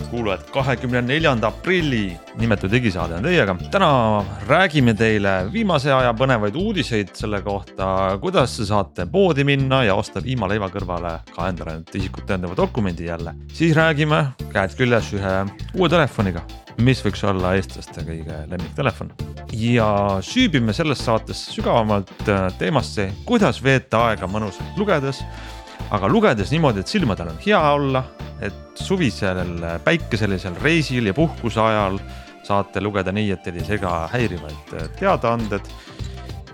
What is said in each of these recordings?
head kuulajad, kahekümne neljanda aprilli nimetu digisaade on teiega. täna räägime teile viimase aja põnevaid uudiseid selle kohta, kuidas saate poodi minna ja osta piimaleiva kõrvale ka endale isikut tõendava dokumendi jälle. siis räägime käed küljes ühe uue telefoniga, mis võiks olla eestlaste kõige lemmiktelefon. ja süübime selles saates sügavamalt teemasse, kuidas veeta aega mõnusalt lugedes aga lugedes niimoodi, et silmadel on hea olla, et suvisel päikeselisel reisil ja puhkuse ajal saate lugeda nii, et teil ei sega häirivaid teadaanded.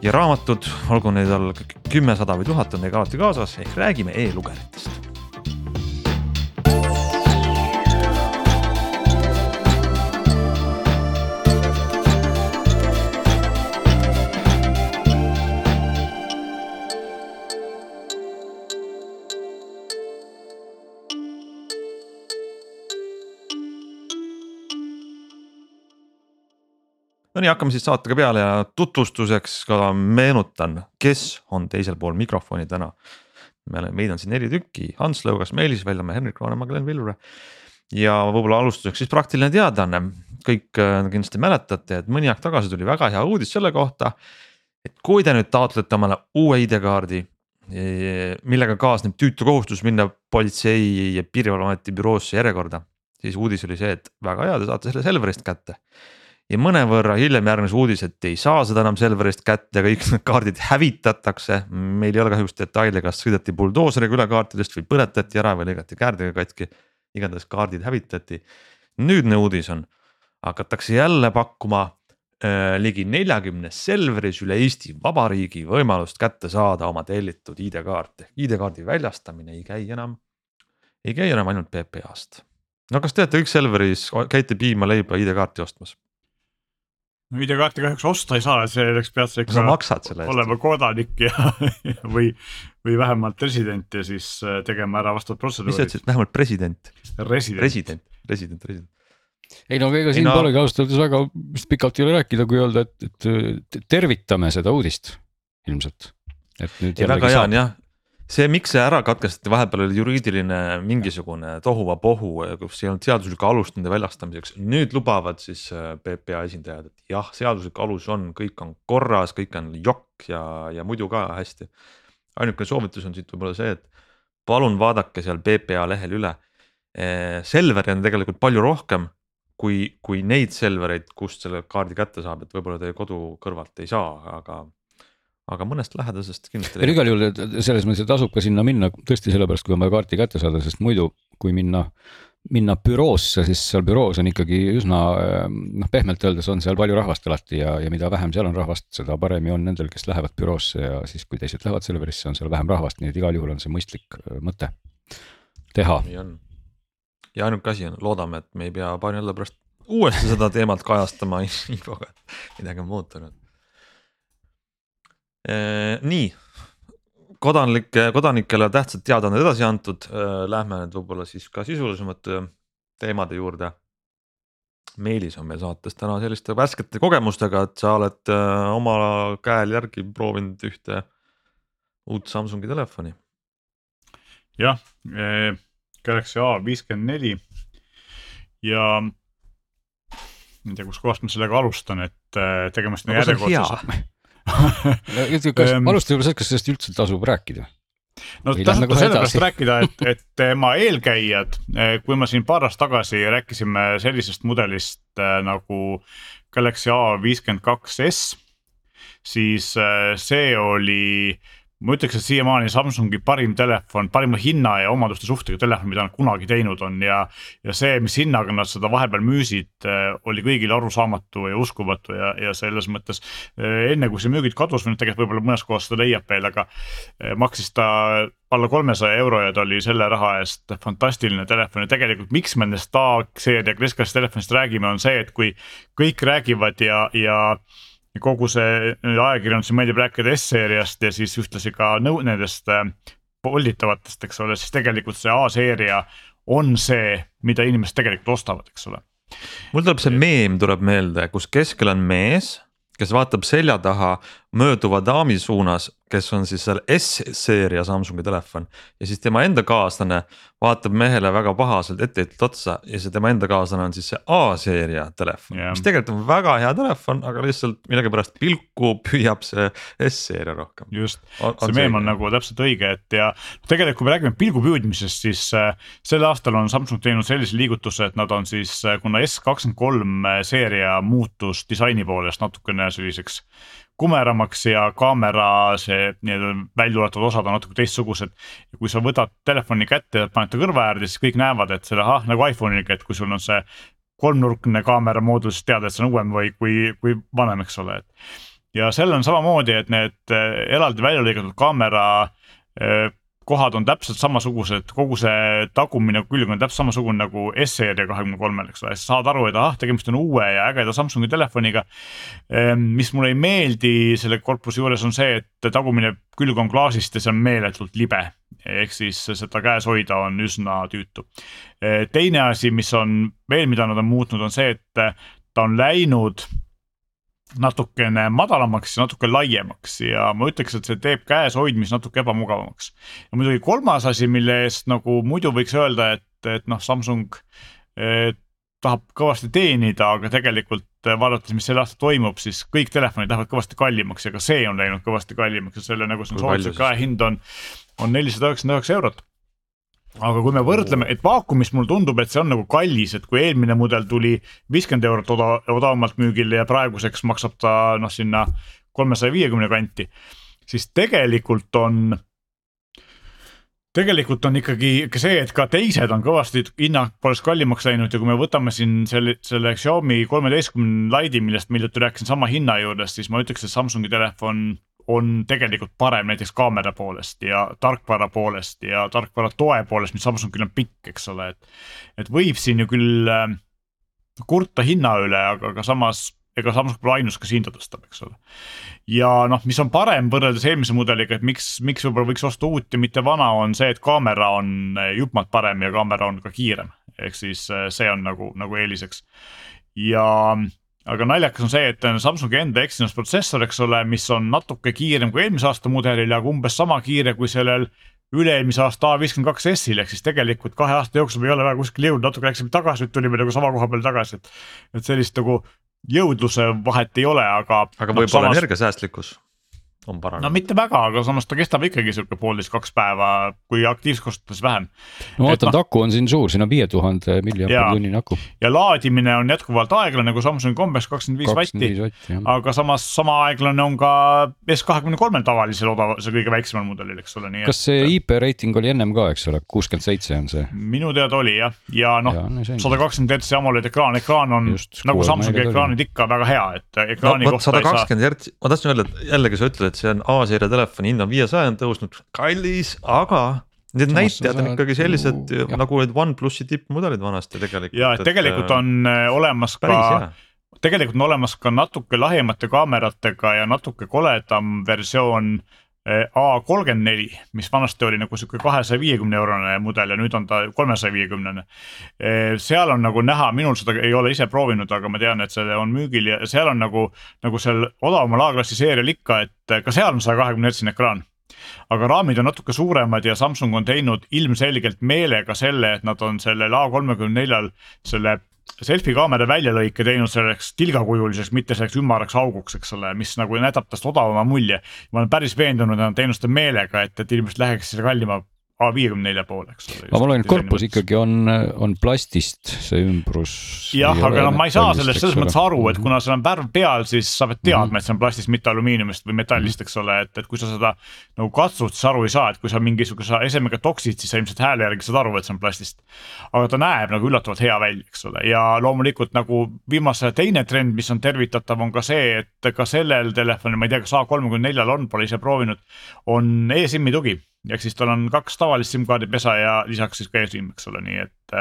ja raamatud, olgu neid all kümme, sada või tuhat, on teiega alati kaasas, ehk räägime e-lugeritest no nii, hakkame siis saatega peale ja tutvustuseks ka meenutan, kes on teisel pool mikrofoni täna. me oleme, meid on siin neli tükki, Hans Lõugas, Meelis Veljamäe, Henrik Roonemaa, Glen Vilure. ja võib-olla alustuseks siis praktiline teadaanne, kõik äh, kindlasti mäletate, et mõni aeg tagasi tuli väga hea uudis selle kohta. et kui te nüüd taotlete omale uue ID-kaardi, e, millega kaasneb tüütu kohustus minna politsei ja piirivalveameti büroosse järjekorda, siis uudis oli see, et väga hea, te saate selle Selverist kätte ja mõnevõrra hiljem järgnes uudis, et ei saa seda enam Selverist kätte, kõik need kaardid hävitatakse. meil ei ole kahjuks detaile, kas sõideti buldooseriga üle kaartidest või põletati ära või lõigati käärdega katki. igatahes kaardid hävitati. nüüdne uudis on, hakatakse jälle pakkuma äh, ligi neljakümnes Selveris üle Eesti Vabariigi võimalust kätte saada oma tellitud ID-kaarte. ID-kaardi väljastamine ei käi enam, ei käi enam ainult PPA-st no kas teate kõik Selveris, käite piima, leiba, ID-kaarti ostmas? No ID-kaarti kahjuks osta ei saa, selleks pead sa ikka olema kodanik ja või, või vähemalt resident ja siis äh, tegema ära vastavad protseduurid. mis sa ütlesid, vähemalt president? resident, resident, resident, resident ei no ega siin no... polegi ausalt öeldes väga vist pikalt ei ole rääkida, kui öelda, et, et tervitame seda uudist ilmselt. et nüüd jällegi väga hea on jah, see, miks see ära katkestati, vahepeal oli juriidiline mingisugune tohuvapohu, kus ei olnud seaduslikku alust nende väljastamiseks. nüüd lubavad siis äh, PPA esindajad, et jah, seaduslik alus on, kõik on korras, kõik on jokk ja, ja muidu ka hästi. ainuke soovitus on siit võib-olla see, et palun vaadake seal PPA lehel üle. Äh, Selveri on tegelikult palju rohkem kui, kui neid Selvereid, kust selle kaardi kätte saab, et võib-olla teie kodu kõrvalt ei saa, aga aga mõnest lähedasest kindlasti. igal juhul selles mõttes, tasub ka sinna minna tõesti sellepärast, kui on vaja kaarti kätte saada, sest muidu, kui minna, minna büroosse, siis seal büroos on ikkagi üsna noh, pehmelt öeldes on seal palju rahvast alati ja, ja mida vähem seal on rahvast, seda paremini on nendel, kes lähevad büroosse ja siis, kui teised lähevad Selverisse, on seal vähem rahvast, nii et igal juhul on see mõistlik äh, mõte teha. nii on ja ainuke asi on, loodame, et me ei pea paari nädala pärast uuesti seda teemat kajastama infoga, et midagi on muutunud nii, kodanike, kodanikele tähtsad teadaanded edasi antud, äh, lähme nüüd võib-olla siis ka sisulisemate teemade juurde. Meelis on meil saates täna selliste värskete kogemustega, et sa oled äh, oma käel järgi proovinud ühte uut Samsungi telefoni. jah eh,, Galaxy A viiskümmend neli ja ma ei tea, kuskohast ma sellega alustan, et tegemist on järjekordse ehm. alusta võib-olla sellest, kas sellest üldse tasub rääkida? no tasub nagu sellepärast rääkida, et, et tema eelkäijad, eh, kui ma siin paar aastat tagasi rääkisime sellisest mudelist äh, nagu Galaxy A viiskümmend kaks S, siis äh, see oli ma ütleks, et siiamaani Samsungi parim telefon, parima hinna ja omaduste suhtega telefon, mida nad kunagi teinud on ja. ja see, mis hinnaga nad seda vahepeal müüsid, äh, oli kõigile arusaamatu ja uskumatu ja, ja selles mõttes. Äh, enne kui see müügilt kadus või nüüd tegelikult võib-olla mõnes kohas seda leiab veel, aga äh, maksis ta alla kolmesaja euro ja ta oli selle raha eest fantastiline telefon ja tegelikult, miks me nendest A-seeria keskklass telefonist räägime, on see, et kui kõik räägivad ja, ja kogu see ajakirjandusele meeldib rääkida S-seeriast ja siis ühtlasi ka nõu-, nendest äh, polditavatest, eks ole, siis tegelikult see A-seeria on see, mida inimesed tegelikult ostavad, eks ole. mul tuleb see meem tuleb meelde, kus keskel on mees, kes vaatab selja taha mööduva daami suunas, kes on siis seal S-seeria Samsungi telefon ja siis tema enda kaaslane vaatab mehele väga pahaselt etteheitelt otsa ja see tema enda kaaslane on siis see A-seeria telefon yeah., mis tegelikult on väga hea telefon, aga lihtsalt millegipärast pilku püüab see S-seeria rohkem. just, see meem on nagu täpselt õige, et ja tegelikult, kui me räägime pilgu püüdmisest, siis äh, sel aastal on Samsung teinud sellise liigutuse, et nad on siis, äh, kuna S23 seeria muutus disaini poolest natukene selliseks kumeramaks ja kaamera see nii-öelda välja ulatuvad osad on natuke teistsugused. kui sa võtad telefoni kätte ja paned ta kõrva äärde, siis kõik näevad, et selle ahah nagu iPhone'iga, et kui sul on see kolmnurkne kaamera moodul, siis tead, et see on uuem või kui, kui vanem, eks ole, et. ja seal on samamoodi, et need eh, eraldi välja lõigatud kaamera eh, kohad on täpselt samasugused, kogu see tagumine külg on täpselt samasugune nagu S-seeria kahekümne kolmel, eks ole, sa saad aru, et ahah, tegemist on uue ja ägeda Samsungi telefoniga. Ehm, mis mulle ei meeldi selle korpuse juures on see, et tagumine külg on klaasist ja see on meeletult libe. ehk siis seda käes hoida on üsna tüütu. Ehm, teine asi, mis on veel, mida nad on muutnud, on see, et ta on läinud natukene madalamaks ja natuke laiemaks. Ja ma ütleks, et see teeb käes hoidmist natuke ebamugavamaks. ja muidugi kolmas asi, mille eest nagu muidu võiks öelda, et, et noh, Samsung eh, tahab kõvasti teenida, aga tegelikult vaadates, mis sel aastal toimub, siis kõik telefonid lähevad kõvasti kallimaks ja ka see on läinud kõvasti kallimaks. Ja selle nagu see soovituslik käehind on, on nelisada üheksakümmend üheksa eurot aga kui me võrdleme, et vaakumis mulle tundub, et see on nagu kallis, et kui eelmine mudel tuli viiskümmend eurot odav, odavamalt müügile ja praeguseks maksab ta noh, sinna kolmesaja viiekümne kanti. siis tegelikult on, tegelikult on ikkagi ka see, et ka teised on kõvasti hinna poolest kallimaks läinud ja kui me võtame siin selle, selle Xiaomi kolmeteistkümne Lite'i, millest ma hiljuti rääkisin sama hinna juures, siis ma ütleks, et Samsungi telefon on tegelikult parem näiteks kaamera poolest ja tarkvara poolest ja tarkvara toe poolest, mis Samsungil on pikk, eks ole, et. et võib siin ju küll äh, kurta hinna üle, aga, aga samas ega Samsung pole ainus, kes hinda tõstab, eks ole. ja noh, mis on parem võrreldes eelmise mudeliga, et miks, miks võib-olla võiks osta uut ja mitte vana, on see, et kaamera on äh, jupmalt parem ja kaamera on ka kiirem. ehk siis äh, see on nagu, nagu eeliseks ja aga naljakas on see, et Samsungi enda Exynos protsessor, eks ole, mis on natuke kiirem kui eelmise aasta mudelil, aga umbes sama kiire kui sellel üle-eelmise aasta A52 S-il ehk siis tegelikult kahe aasta jooksul me ei ole väga kuskile jõudnud, natuke läksime tagasi, nüüd tulime nagu sama koha peale tagasi, et. et sellist nagu jõudluse vahet ei ole, aga. aga no, võib-olla samas... energiasäästlikkus on paranenud. no mitte väga, aga samas ta kestab ikkagi sihuke poolteist, kaks päeva, kui aktiivselt kasutades vähem. no vaata, et aku on siin suur, siin on viie tuhande milliampertunnine aku. ja laadimine on jätkuvalt aeglane nagu Samsungi kombeks kakskümmend viis vatti. aga samas sama aeglane on ka S23-l tavalisel odav, see kõige väiksemal mudelil, eks ole, nii et. kas see IP reiting oli ennem ka, eks ole, kuuskümmend seitse on see? minu teada oli jah, ja noh, sada kakskümmend hertsi AMOLED ekraan, ekraan on Just, nagu Samsungi ekraanid ikka väga hea, et ekraani no, kohta ei saa. sada kakskümmend hertsi, ma tahtsin öelda, et jällegi sa ütled, et see on A-seeria telefoni hind on viiesaja on tõusnud, kallis, aga need näitajad on ikkagi sellised ju, nagu need OnePlusi tippmudelid vanasti tegelikult. ja, et tegelikult on äh, olemas ka, tegelikult on olemas ka natuke lahjemate kaameratega ja natuke koledam versioon A kolmkümmend neli, mis vanasti oli nagu sihuke kahesaja viiekümne eurone mudel ja nüüd on ta kolmesaja viiekümnene. seal on nagu näha, minul seda ei ole ise proovinud, aga ma tean, et see on müügil ja seal on nagu, nagu seal odavamal A-klassi seerial ikka, et ka seal on saja kahekümne hertsine ekraan aga raamid on natuke suuremad ja Samsung on teinud ilmselgelt meelega selle, et nad on sellel A34-l selle selfie kaamera väljalõike teinud selleks tilgakujuliseks, mitte selleks ümaraks auguks, eks ole, mis nagu näitab tast odavama mulje. ma olen päris veendunud, nad on teinud seda meelega, et, et inimesed läheks selle kallima A54 poole, eks ole. aga ma loen, korpus ikkagi on, on plastist, see ümbrus. jah, aga noh, ma ei saa sellest selles mõttes aru, et kuna seal on värv peal, siis sa pead teadma mm, -hmm. et see on plastist, mitte alumiiniumist või metallist, eks ole, et, et kui sa seda nagu katsud, siis aru ei saa, et kui sa mingisuguse esemega toksid, siis sa ilmselt hääle järgi saad aru, et see on plastist. aga ta näeb nagu üllatavalt hea välja, eks ole, ja loomulikult nagu viimase teine trend, mis on tervitatav, on ka see, et ka sellel telefonil, ma ei tea, kas A34-l on, pole ise proovinud, on e-SIM-i tugi ehk siis tal on kaks tavalist SIM-kaardi pesa ja lisaks siis ka eSIM, eks ole, nii et.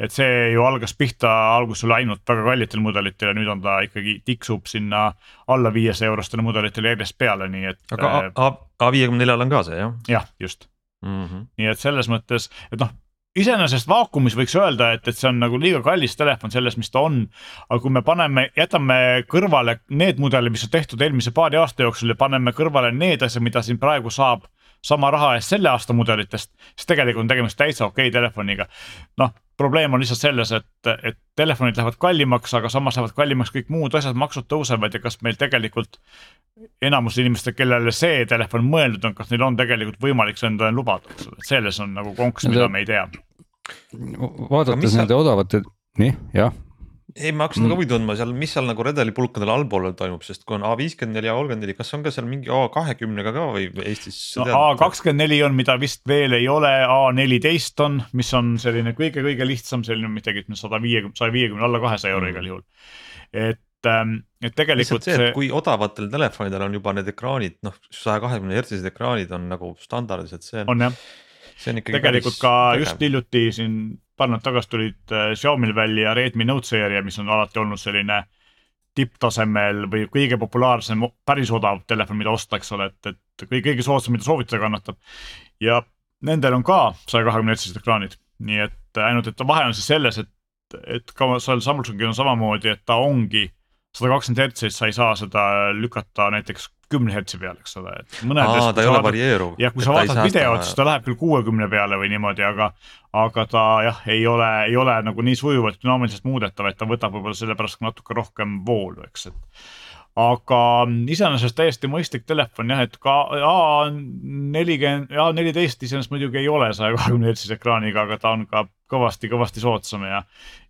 et see ju algas pihta alguses ainult väga kallitel mudelitel ja nüüd on ta ikkagi tiksub sinna alla viiesaja eurostele mudelitele järjest peale, nii et. aga A, A viiekümne neljal on ka see jah? jah, just mm. -hmm. nii et selles mõttes, et noh iseenesest vaakumis võiks öelda, et, et see on nagu liiga kallis telefon selles, mis ta on. aga kui me paneme, jätame kõrvale need mudelid, mis on tehtud eelmise paari aasta jooksul ja paneme kõrvale need asjad, mida siin praegu saab sama raha eest selle aasta mudelitest, siis tegelikult on tegemist täitsa okei telefoniga. noh, probleem on lihtsalt selles, et, et telefonid lähevad kallimaks, aga samas lähevad kallimaks kõik muud asjad, maksud tõusevad ja kas meil tegelikult. enamus inimestel, kellele see telefon mõeldud on, kas neil on tegelikult võimalik see endale lubada, eks ole, et selles on nagu konks, mida me ei tea. vaadates nende odavate, nii jah ei, ma hakkasin mm. ka huvi tundma seal, mis seal nagu redelipulkadel allpool toimub, sest kui on A viiskümmend neli, A kolmkümmend neli, kas on ka seal mingi A kahekümnega ka või Eestis? no A kakskümmend neli on, mida vist veel ei ole, A neliteist on, mis on selline kõige-kõige lihtsam, selline midagi, ütleme sada viiekümne, saja viiekümne alla kahesaja euro mm. igal juhul. et ähm, et tegelikult see, see, kui odavatel telefonidel on juba need ekraanid, noh, saja kahekümne hertsised ekraanid on nagu standardis, et see on. on jah, tegelikult ka just hiljuti siin paar nädalat tagasi tulid äh, Xiaomi'l välja Redmi Note seeria, mis on alati olnud selline tipptasemel või kõige populaarsem, päris odav telefon, mida osta, eks ole, et, et kõige, kõige soodsam, mida soovitada kannatab. ja nendel on ka saja kahekümne hertsised ekraanid, nii et ainult, et vahe on siis selles, et, et ka seal Samsungil on samamoodi, et ta ongi sada kakskümmend hertsi, sa ei saa seda lükata näiteks kümne hertsi peale, eks ole, et mõnedes. ta ei ole varieeruv. jah, kui sa vaatad videot, siis ta läheb küll kuuekümne peale või niimoodi, aga, aga ta jah, ei ole, ei ole nagu nii sujuvalt dünaamiliselt muudetav, et ta võtab võib-olla sellepärast natuke rohkem voolu, eks, et aga iseenesest täiesti mõistlik telefon jah, et ka A nelikümmend, A neliteist iseenesest muidugi ei ole saja kahekümne hertsise ekraaniga, aga ta on ka kõvasti-kõvasti soodsam ja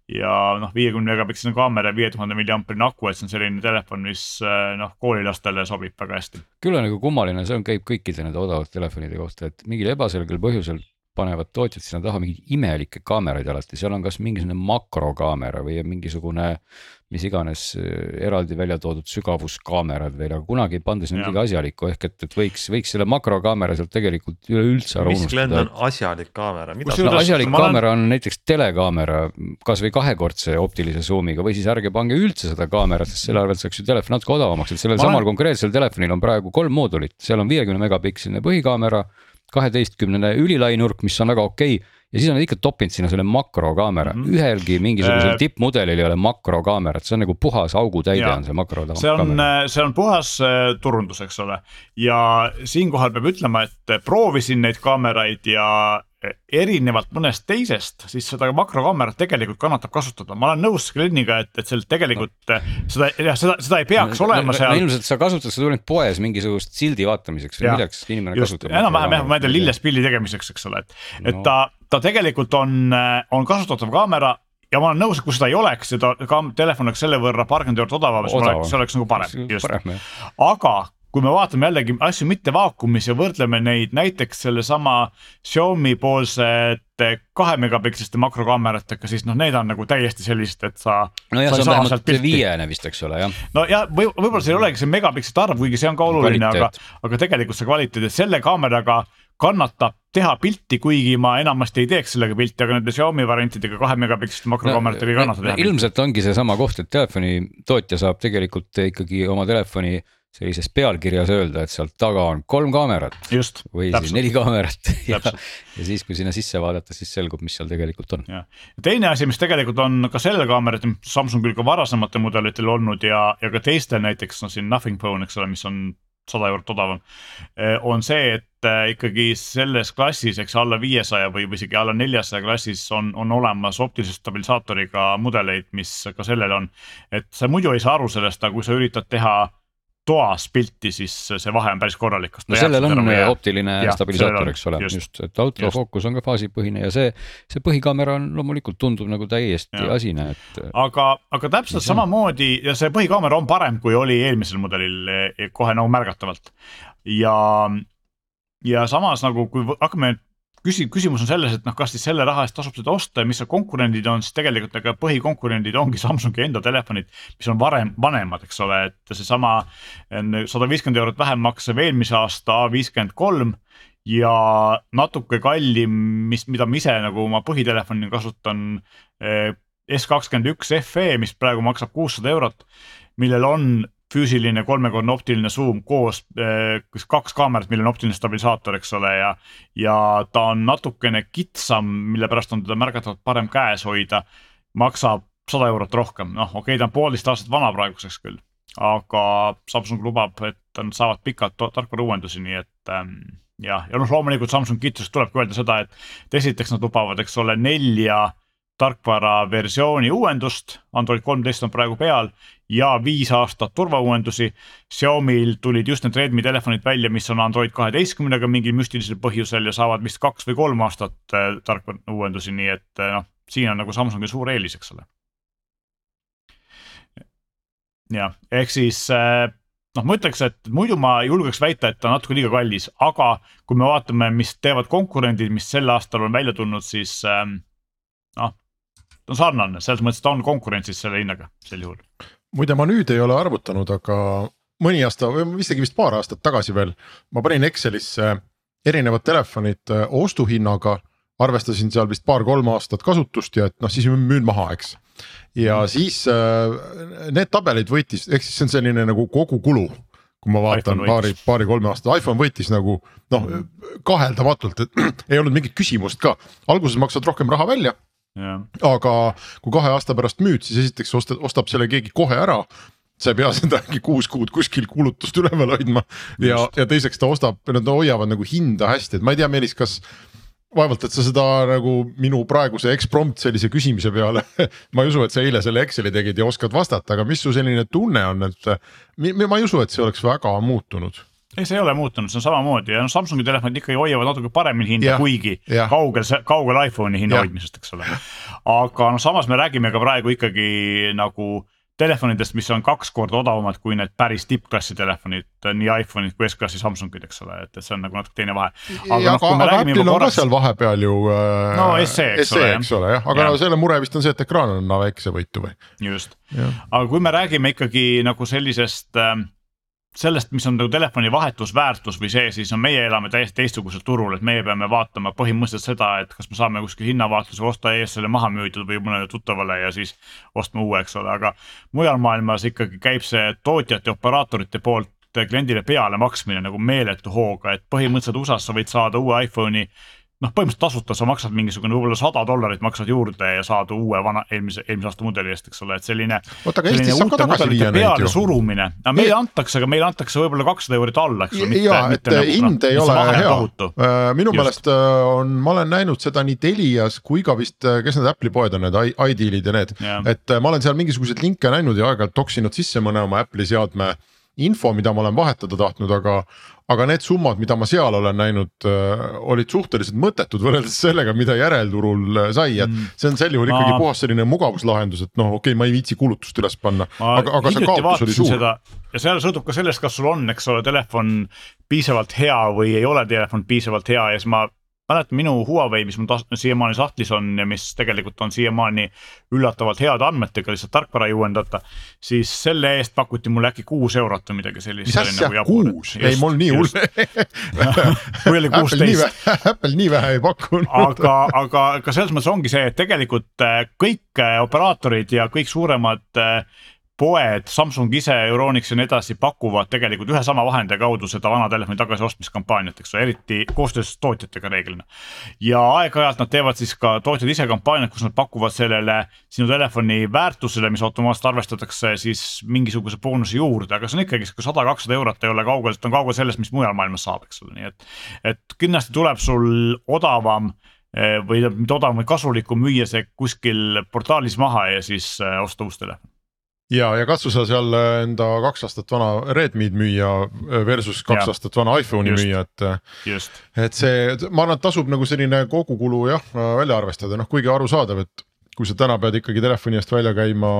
ja noh, viiekümne megapiksline kaamera viie tuhande milliamprine aku, et see on selline telefon, mis eh, noh, koolilastele sobib väga hästi. küll on nagu kummaline, see on, käib kõikide nende odavate telefonide kohta, et mingil ebaselgel põhjusel panevad tootjad sinna taha mingeid imelikke kaameraid alati, seal on kas mingisugune makrokaamera või mingisugune mis iganes äh, eraldi välja toodud sügavuskaamerad veel, aga kunagi ei panda sinna midagi asjalikku, ehk et, et võiks, võiks selle makrokaamera sealt tegelikult üleüldse ära unustada. mis Glen on asjalik kaamera? No, asjalik kaamera on näiteks telekaamera kasvõi kahekordse optilise zoom'iga või siis ärge pange üldse seda kaamerat, sest selle arvelt saaks ju telefon natuke odavamaks, et sellel samal olen... konkreetsel telefonil on praegu kolm moodulit, seal on viiekümne megapiksline põhikaamera kaheteistkümnene ülilainurk, mis on väga okei okay ja siis on ikka toppinud sinna selle makrokaamera mm, -hmm. ühelgi mingisugusel äh, tippmudelil ei ole makrokaamerat, see on nagu puhas augutäide on see makrokaamera. see on, äh, see on puhas äh, turundus, eks ole. ja siinkohal peab ütlema, et proovisin neid kaameraid ja erinevalt mõnest teisest, siis seda makrokaamerat tegelikult kannatab kasutada, ma olen nõus Gleniga, et, et seal tegelikult no. seda, jah, seda, seda ei peaks no, olema no, seal no,. ilmselt sa kasutad seda ainult poes mingisugust sildi vaatamiseks või milleks inimene just, kasutab. enam-vähem jah, ma ei tea lillespilli tegemiseks, eks ole, et no., et ta, ta tegelikult on, on kasutatav kaamera ja ma olen nõus, et kui seda ei oleks, seda ka telefon oleks selle võrra paarkümmend eurot odavam, siis Odavam. see oleks nagu parem, just. aga kui me vaatame jällegi asju mitte vaakumis ja võrdleme neid näiteks sellesama Xiaomi poolsete kahe megapiksliste makrokaameratega, siis noh, need on nagu täiesti sellised, et sa. nojah, see on vähemalt viiene vist, eks ole, jah. no ja või võib-olla see ei olegi see megapikslite arv, kuigi see on ka oluline, aga, aga tegelikult see kvaliteet, et selle kaameraga kannatab teha pilti, kuigi ma enamasti ei teeks sellega pilti, aga nende Xiaomi variantidega kahe megapiksliste makrokaameratega no, ei kannata teha no,. ilmselt ongi seesama koht, et telefoni tootja saab tegelikult ikkagi oma telefoni sellises pealkirjas öelda, et sealt taga on kolm kaamerat. või täpselt. siis neli kaamerat ja, ja siis, kui sinna sisse vaadata, siis selgub, mis seal tegelikult on. teine asi, mis tegelikult on ka sellel kaameratel, Samsungil ka varasematel mudelitel olnud ja, ja ka teistel näiteks no siin Nothing Phone, eks ole, mis on sada eurot odavam. Eh, on see, et eh, ikkagi selles klassis, eks alla viiesaja või, või isegi alla neljasaja klassis on, on olemas optilise stabilisaatoriga mudeleid, mis ka sellel on. et sa muidu ei saa aru sellest, aga kui sa üritad teha toas pilti, siis see vahe on päris korralik. no sellel on meie... optiline ja, stabilisaator, eks ole, just, just, et autofookus on ka faasipõhine ja see, see põhikaamera on loomulikult tundub nagu täiesti ja. asine, et. aga, aga täpselt samamoodi ja see põhikaamera on parem, kui oli eelmisel mudelil e, kohe nagu märgatavalt ja ja samas nagu, kui hakkame küsi-, küsimus on selles, et noh, kas siis selle raha eest tasub seda osta ja mis seal konkurendid on, siis tegelikult ega põhikonkurendid ongi Samsungi enda telefonid, mis on varem, vanemad, eks ole, et seesama sada viiskümmend eurot vähem maksev eelmise aasta A viiskümmend kolm ja natuke kallim, mis, mida ma ise nagu oma põhitelefoni kasutan eh, S kakskümmend üks FE, mis praegu maksab kuussada eurot, millel on füüsiline kolmekordne optiline suum koos äh, kaks kaamerat, millel on optiline stabilisaator, eks ole, ja. ja ta on natukene kitsam, mille pärast on teda märgatavalt parem käes hoida. maksab sada eurot rohkem, noh, okei okay,, ta on poolteist aastat vana praeguseks küll, aga Samsung lubab, et nad saavad pikalt tarkvara uuendusi, nii et ähm, jah, ja noh, loomulikult Samsung kiitusest tulebki öelda seda, et esiteks nad lubavad, eks ole, nelja tarkvara versiooni uuendust, Android kolmteist on praegu peal ja viis aastat turvauuendusi. Xiaomi'l tulid just need Redmi telefonid välja, mis on Android kaheteistkümnega mingil müstilisel põhjusel ja saavad vist kaks või kolm aastat äh, tarkvara uuendusi, nii et äh, noh, siin on nagu Samsungi suur eelis, eks ole. jah, ehk siis äh, noh, ma ütleks, et muidu ma julgeks väita, et ta on natuke liiga kallis, aga kui me vaatame, mis teevad konkurendid, mis sel aastal on välja tulnud, siis ähm, noh ta on sarnane, selles mõttes ta on konkurentsis selle hinnaga sel juhul. muide, ma nüüd ei ole arvutanud, aga mõni aasta või isegi vist paar aastat tagasi veel, ma panin Excelisse erinevad telefonid äh, ostuhinnaga, arvestasin seal vist paar-kolm aastat kasutust ja et noh, siis müün maha, eks. ja mm. siis äh, need tabelid võitis, ehk siis see on selline nagu kogukulu kui ma vaatan paari, paari-kolme aasta, iPhone võitis nagu noh, mm. kaheldamatult, et ei olnud mingit küsimust ka, alguses maksad rohkem raha välja aga kui kahe aasta pärast müüd, siis esiteks ostab, ostab selle keegi kohe ära. Sa ei pea seda äkki kuus kuud kuskil kulutust üleval hoidma. Ja, ja teiseks ta ostab, nad hoiavad nagu hinda hästi, et ma ei tea, Meelis, kas vaevalt, et sa seda nagu minu praeguse eksprompt sellise küsimise peale ma ei usu, et sa eile selle Exceli tegid ja oskad vastata, aga mis su selline tunne on, et ma ei usu, et see oleks väga muutunud ei, see ei ole muutunud, see on samamoodi ja noh, Samsungi telefonid ikkagi hoiavad natuke paremini hinda, kuigi ja. kaugel, kaugel iPhone'i hinna ja. hoidmisest, eks ole. aga noh, samas me räägime ka praegu ikkagi nagu telefonidest, mis on kaks korda odavamad kui need päris tippklassi telefonid, nii iPhone'id kui S-klassi Samsungid, eks ole, et, et see on nagu natuke teine vahe. aga, noh, aga, Apple'il on korras... ka seal vahepeal ju äh,. no SE, eks SE, ole, eks ole jah, aga ja. no selle mure vist on see, et ekraan on väiksevõitu või. just, aga kui me räägime ikkagi nagu sellisest äh, sellest, mis on nagu telefoni vahetusväärtus või see, siis no meie elame täiesti teistsugusel turul, et meie peame vaatama põhimõtteliselt seda, et kas me saame kuskil hinnavaatluse osta ees selle maha müüdud või mõnele tuttavale ja siis ostma uue, eks ole, aga mujal maailmas ikkagi käib see tootjate, operaatorite poolt kliendile peale maksmine nagu meeletu hooga, et põhimõtteliselt USA-s sa võid saada uue iPhone'i noh, põhimõtteliselt tasuta sa maksad mingisugune võib-olla sada dollarit maksad juurde ja saad uue vana eelmise, eelmise aasta mudeli eest, eks ole, et selline. oota, aga Eestis saab ka tagasi viia neid ju. surumine, no meile antakse, aga meile antakse võib-olla kakssada eurot alla, eks ole. ja, et nagu, hind no, ei ole hea, äh, minu Just. meelest äh, on, ma olen näinud seda nii Telias kui ka vist, äh, kes need Apple'i poed on, need iDealid ja need, et ma olen seal mingisuguseid linke näinud ja aeg-ajalt toksinud sisse mõne oma Apple'i seadme info, mida ma olen vahetada tahtnud, aga, aga need summad, mida ma seal olen näinud äh,, olid suhteliselt mõttetud võrreldes sellega, mida järelturul äh, sai, et mm. see on sel juhul ikkagi ma... puhas selline mugavuslahendus, et noh, okei okay,, ma ei viitsi kulutust üles panna, aga, aga see kaotus oli suur. ja seal sõltub ka sellest, kas sul on, eks ole, telefon piisavalt hea või ei ole telefon piisavalt hea ja siis ma mäletan minu Huawei, mis mul siiamaani sahtlis on ja mis tegelikult on siiamaani üllatavalt heade andmetega, lihtsalt tarkvara ei uuendata. siis selle eest pakuti mulle äkki kuus eurot või midagi sellist. mis asja nagu, kuus, ei mul nii hull mul oli kuusteist. Apple nii vähe ei pakkunud. aga, aga, aga selles mõttes ongi see, et tegelikult äh, kõik äh, operaatorid ja kõik suuremad äh, poed, Samsung ise, Euronix ja nii edasi pakuvad tegelikult ühe sama vahendaja kaudu seda vana telefoni tagasiostmiskampaaniat, eks ole, eriti koostöös tootjatega reeglina. ja aeg-ajalt nad teevad siis ka tootjad ise kampaaniat, kus nad pakuvad sellele sinu telefoni väärtusele, mis automaatselt arvestatakse siis mingisuguse boonuse juurde, aga see on ikkagi sihuke sada, kakssada eurot ei ole kaugel, ta on kaugel sellest, mis mujal maailmas saab, eks ole, nii et. et kindlasti tuleb sul odavam eh, või mitte odavam, vaid kasulikum müüa see kuskil portaalis maha ja siis eh, osta uus telefon ja, ja katsu sa seal äh, enda kaks aastat vana Redmi'd müüa äh, versus kaks ja. aastat vana iPhone'i müüa, et. Äh, et see, ma arvan, et tasub nagu selline kogukulu jah välja arvestada, noh kuigi arusaadav, et kui sa täna pead ikkagi telefoni eest välja käima,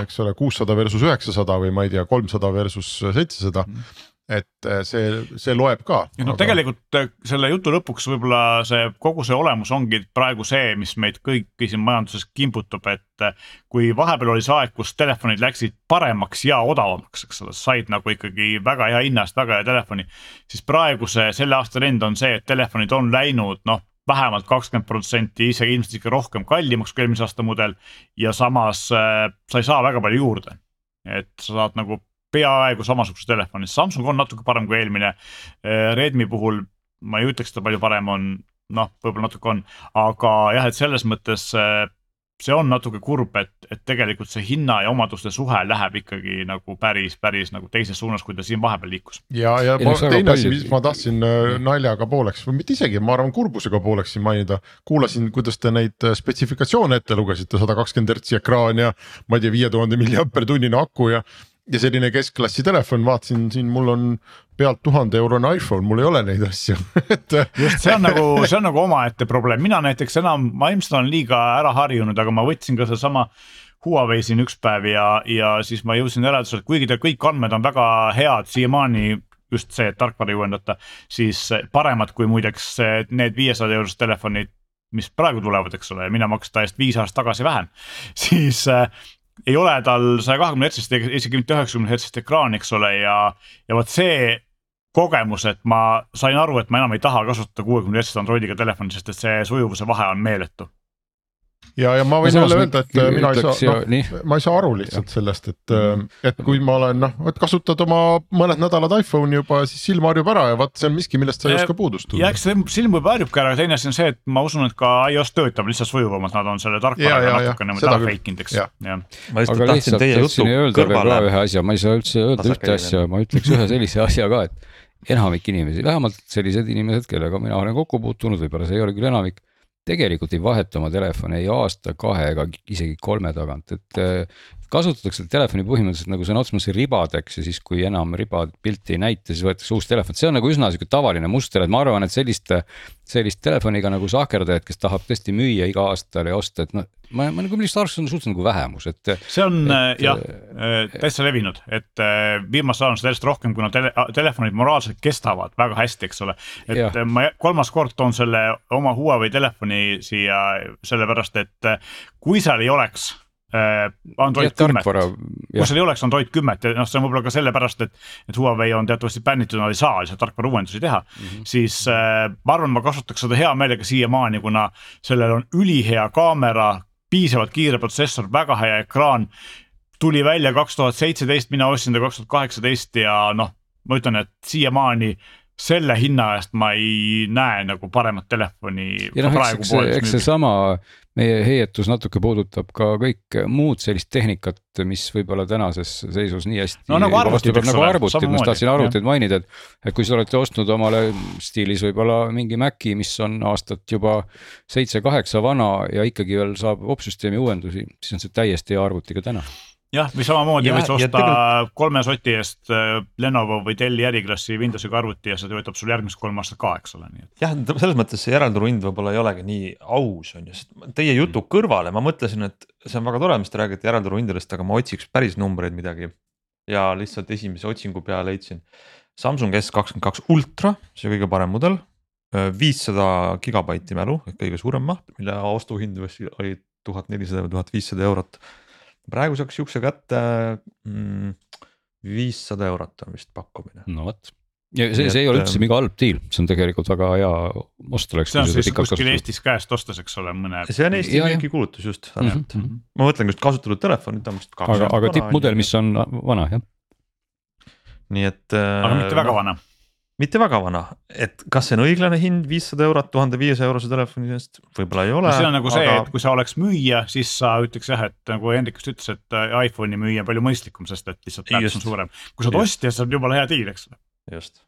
eks ole, kuussada versus üheksasada või ma ei tea, kolmsada versus seitsesada mm et äh, see, see loeb ka. no aga... tegelikult äh, selle jutu lõpuks võib-olla see kogu see olemus ongi praegu see, mis meid kõiki siin majanduses kimbutab, et äh, kui vahepeal oli see aeg, kus telefonid läksid paremaks ja odavamaks, eks ole, said nagu ikkagi väga hea hinna eest väga hea telefoni. siis praeguse selle aasta trend on see, et telefonid on läinud noh vähemalt kakskümmend protsenti, isegi ilmselt ikka rohkem kallimaks kui eelmise aasta mudel ja samas äh, sa ei saa väga palju juurde. et sa saad nagu peaaegu samasuguses telefonis, Samsung on natuke parem kui eelmine. Redmi puhul ma ei ütleks, et ta palju parem on, noh, võib-olla natuke on, aga jah, et selles mõttes see on natuke kurb, et, et tegelikult see hinna ja omaduste suhe läheb ikkagi nagu päris, päris nagu teises suunas, kui ta siin vahepeal liikus. ja, ja ma, teine asi, mis ma tahtsin äh, naljaga pooleks või mitte isegi, ma arvan kurbusega pooleks siin mainida. kuulasin, kuidas te neid äh, spetsifikatsioone ette lugesite, sada kakskümmend hertsi ekraan ja ma ei tea, viie tuhande milliampertunnine aku ja ja selline keskklassi telefon, vaatasin siin, mul on pealt tuhande eurone iPhone, mul ei ole neid asju et. just, see on nagu, see on nagu omaette probleem, mina näiteks enam, ma ilmselt olen liiga ära harjunud, aga ma võtsin ka sedasama. Huawei siin üks päev ja, ja siis ma jõudsin järeldusele, et kuigi tal kõik andmed on väga head siiamaani just see, et tarkvara ei uuendata, siis paremad kui muideks need viiesaja eurosed telefonid mis praegu tulevad, eks ole, ja mina maksin ta eest viis aastat tagasi vähem, siis ei ole tal saja kahekümne hertsist, isegi mitte üheksakümne hertsist ekraani, eks ole, ja, ja vot see kogemus, et ma sain aru, et ma enam ei taha kasutada kuuekümne hertsist Androidiga telefoni, sest et see sujuvuse vahe on meeletu ja, ja ma võin jälle öelda, et mina ei saa, noh, ma ei saa aru lihtsalt ja. sellest, et, äh, et kui ma olen noh, et kasutad oma mõned nädalad iPhone'i juba, siis silm harjub ära ja vot see on miski, millest sa ei oska puudust tunda. ja eks see silm võib harjubki ära, teine asi on see, et ma usun, et ka iOS töötab lihtsalt sujuvamalt, nad on selle tarkvaraga natukene nagu ära fake inud, eks, jah. ma lihtsalt tahtsin teie jutu kõrvale. ühe asja, ma ei saa üldse öelda ühte asja, ma ütleks ühe sellise asja ka, et enamik inimesi, vähemalt sellised inimesed, kellega mina olen kokku puutunud, võib-olla see ei ole küll enamik, tegelikult ei vaheta oma telefone ei aasta, kahe ega isegi kolme tagant, et kasutatakse telefoni põhimõtteliselt nagu sõna otseses mõttes ribadeks ja siis, kui enam riba pilti ei näita, siis võetakse uus telefon, see on nagu üsna sihuke tavaline muster, et ma arvan, et sellist, sellist telefoniga nagu sahkerdajat, kes tahab tõesti müüa iga aasta ja osta, et noh, ma, ma nagu millest arvestades on suhteliselt nagu vähemus, et. see on et, äh, jah äh, täitsa levinud, et äh, viimasel ajal on seda järjest rohkem, kuna tele, telefonid moraalselt kestavad väga hästi, eks ole. et ja. ma kolmas kord toon selle oma Huawei telefoni siia sellepärast, et kui seal ei oleks Äh, Android kümmet, kui seal ei oleks Android kümmet ja noh, see on võib-olla ka sellepärast, et, et Huawei on teatavasti bännitud, nad ei saa lihtsalt tarkvara uuendusi teha mm. -hmm. siis äh, ma arvan, ma kasutaks seda hea meelega siiamaani, kuna sellel on ülihea kaamera, piisavalt kiire protsessor, väga hea ekraan. tuli välja kaks tuhat seitseteist, mina ostsin ta kaks tuhat kaheksateist ja noh, ma ütlen, et siiamaani selle hinna eest ma ei näe nagu paremat telefoni. ja noh, eks, eks, eks seesama meie heietus natuke puudutab ka kõik muud sellist tehnikat, mis võib-olla tänases seisus nii hästi. no nagu arvutid, eks nagu ole. ma just tahtsin arvuteid mainida, et, et kui te olete ostnud omale stiilis võib-olla mingi Maci, mis on aastat juba seitse-kaheksa vana ja ikkagi veel saab opsüsteemi uuendusi, siis on see täiesti hea arvuti ka täna jah, või samamoodi võid sa osta tegelikult... kolme soti eest äh, Lenovo või Delli äriklassi Windowsiga arvuti ja see töötab sul järgmised kolm aastat ka, eks ole, nii et. jah, selles mõttes see järelturu hind võib-olla ei olegi nii aus, on ju, sest teie jutu mm. kõrvale ma mõtlesin, et see on väga tore, mis te räägite järelturu hindadest, aga ma otsiks päris numbreid midagi. ja lihtsalt esimese otsingu peale leidsin Samsung S kakskümmend kaks Ultra, see kõige parem mudel. Äh, viissada gigabaiti mälu ehk kõige suurem maht, mille ostuhind oli tuhat nelisada või tuhat viissada eurot praegu saaks siukse kätte mm, viissada mm, eurot on vist pakkumine. no vot ja see, see ei ole üldse mingi halb deal, see on tegelikult väga hea ost oleks. see on siis kuskil Eestis käest ostes, eks ole, mõne. see on Eesti müügikulutus just täpselt mm, -hmm. ma mõtlen just kasutatud telefonid on vist. aga, aga tippmudel, mis on vana jah. nii et. aga mitte väga vana mitte väga vana, et kas see on õiglane hind, viissada eurot tuhande viiesaja eurose telefoni eest, võib-olla ei ole. see on nagu aga... see, et kui sa oleks müüja, siis sa ütleks jah, et nagu Hendrik just ütles, et äh, iPhone'i müüa on palju mõistlikum, sest et lihtsalt väärtus on suurem. kui sa oled ostja, siis on jumala hea diil, eks ole. just.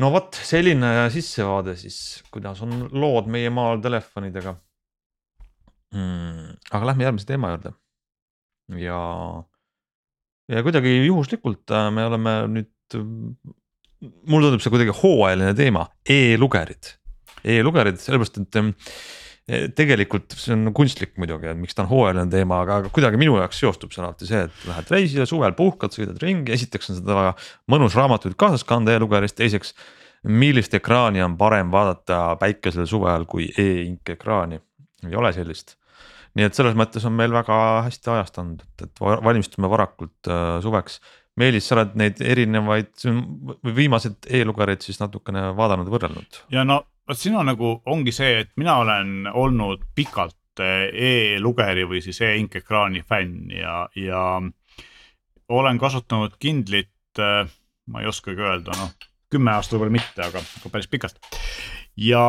no vot, selline sissevaade siis, kuidas on lood meie maal telefonidega mm,. aga lähme järgmise teema juurde. ja, ja kuidagi juhuslikult äh, me oleme nüüd mulle tundub see kuidagi hooajaline teema e, e-lugerid, e-lugerid, sellepärast et e, tegelikult see on kunstlik muidugi, et miks ta on hooajaline teema, aga kuidagi minu jaoks seostub see alati see, et lähed reisile, suvel puhkad, sõidad ringi, esiteks on seda mõnus raamatuid kaasas kanda e-lugeris, teiseks. millist ekraani on parem vaadata päikesel suvel kui e-ink ekraani, ei ole sellist. Nii et selles mõttes on meil väga hästi ajastanud, et valmistume varakult äh, suveks Meelis, sa oled neid erinevaid viimaseid e-lugereid siis natukene vaadanud, võrrelnud. ja no vot siin on nagu ongi see, et mina olen olnud pikalt e-lugeri või siis e-inkekraani fänn ja, ja olen kasutanud Kindlit, ma ei oskagi öelda, noh kümme aastat võib-olla mitte, aga, päris pikalt. ja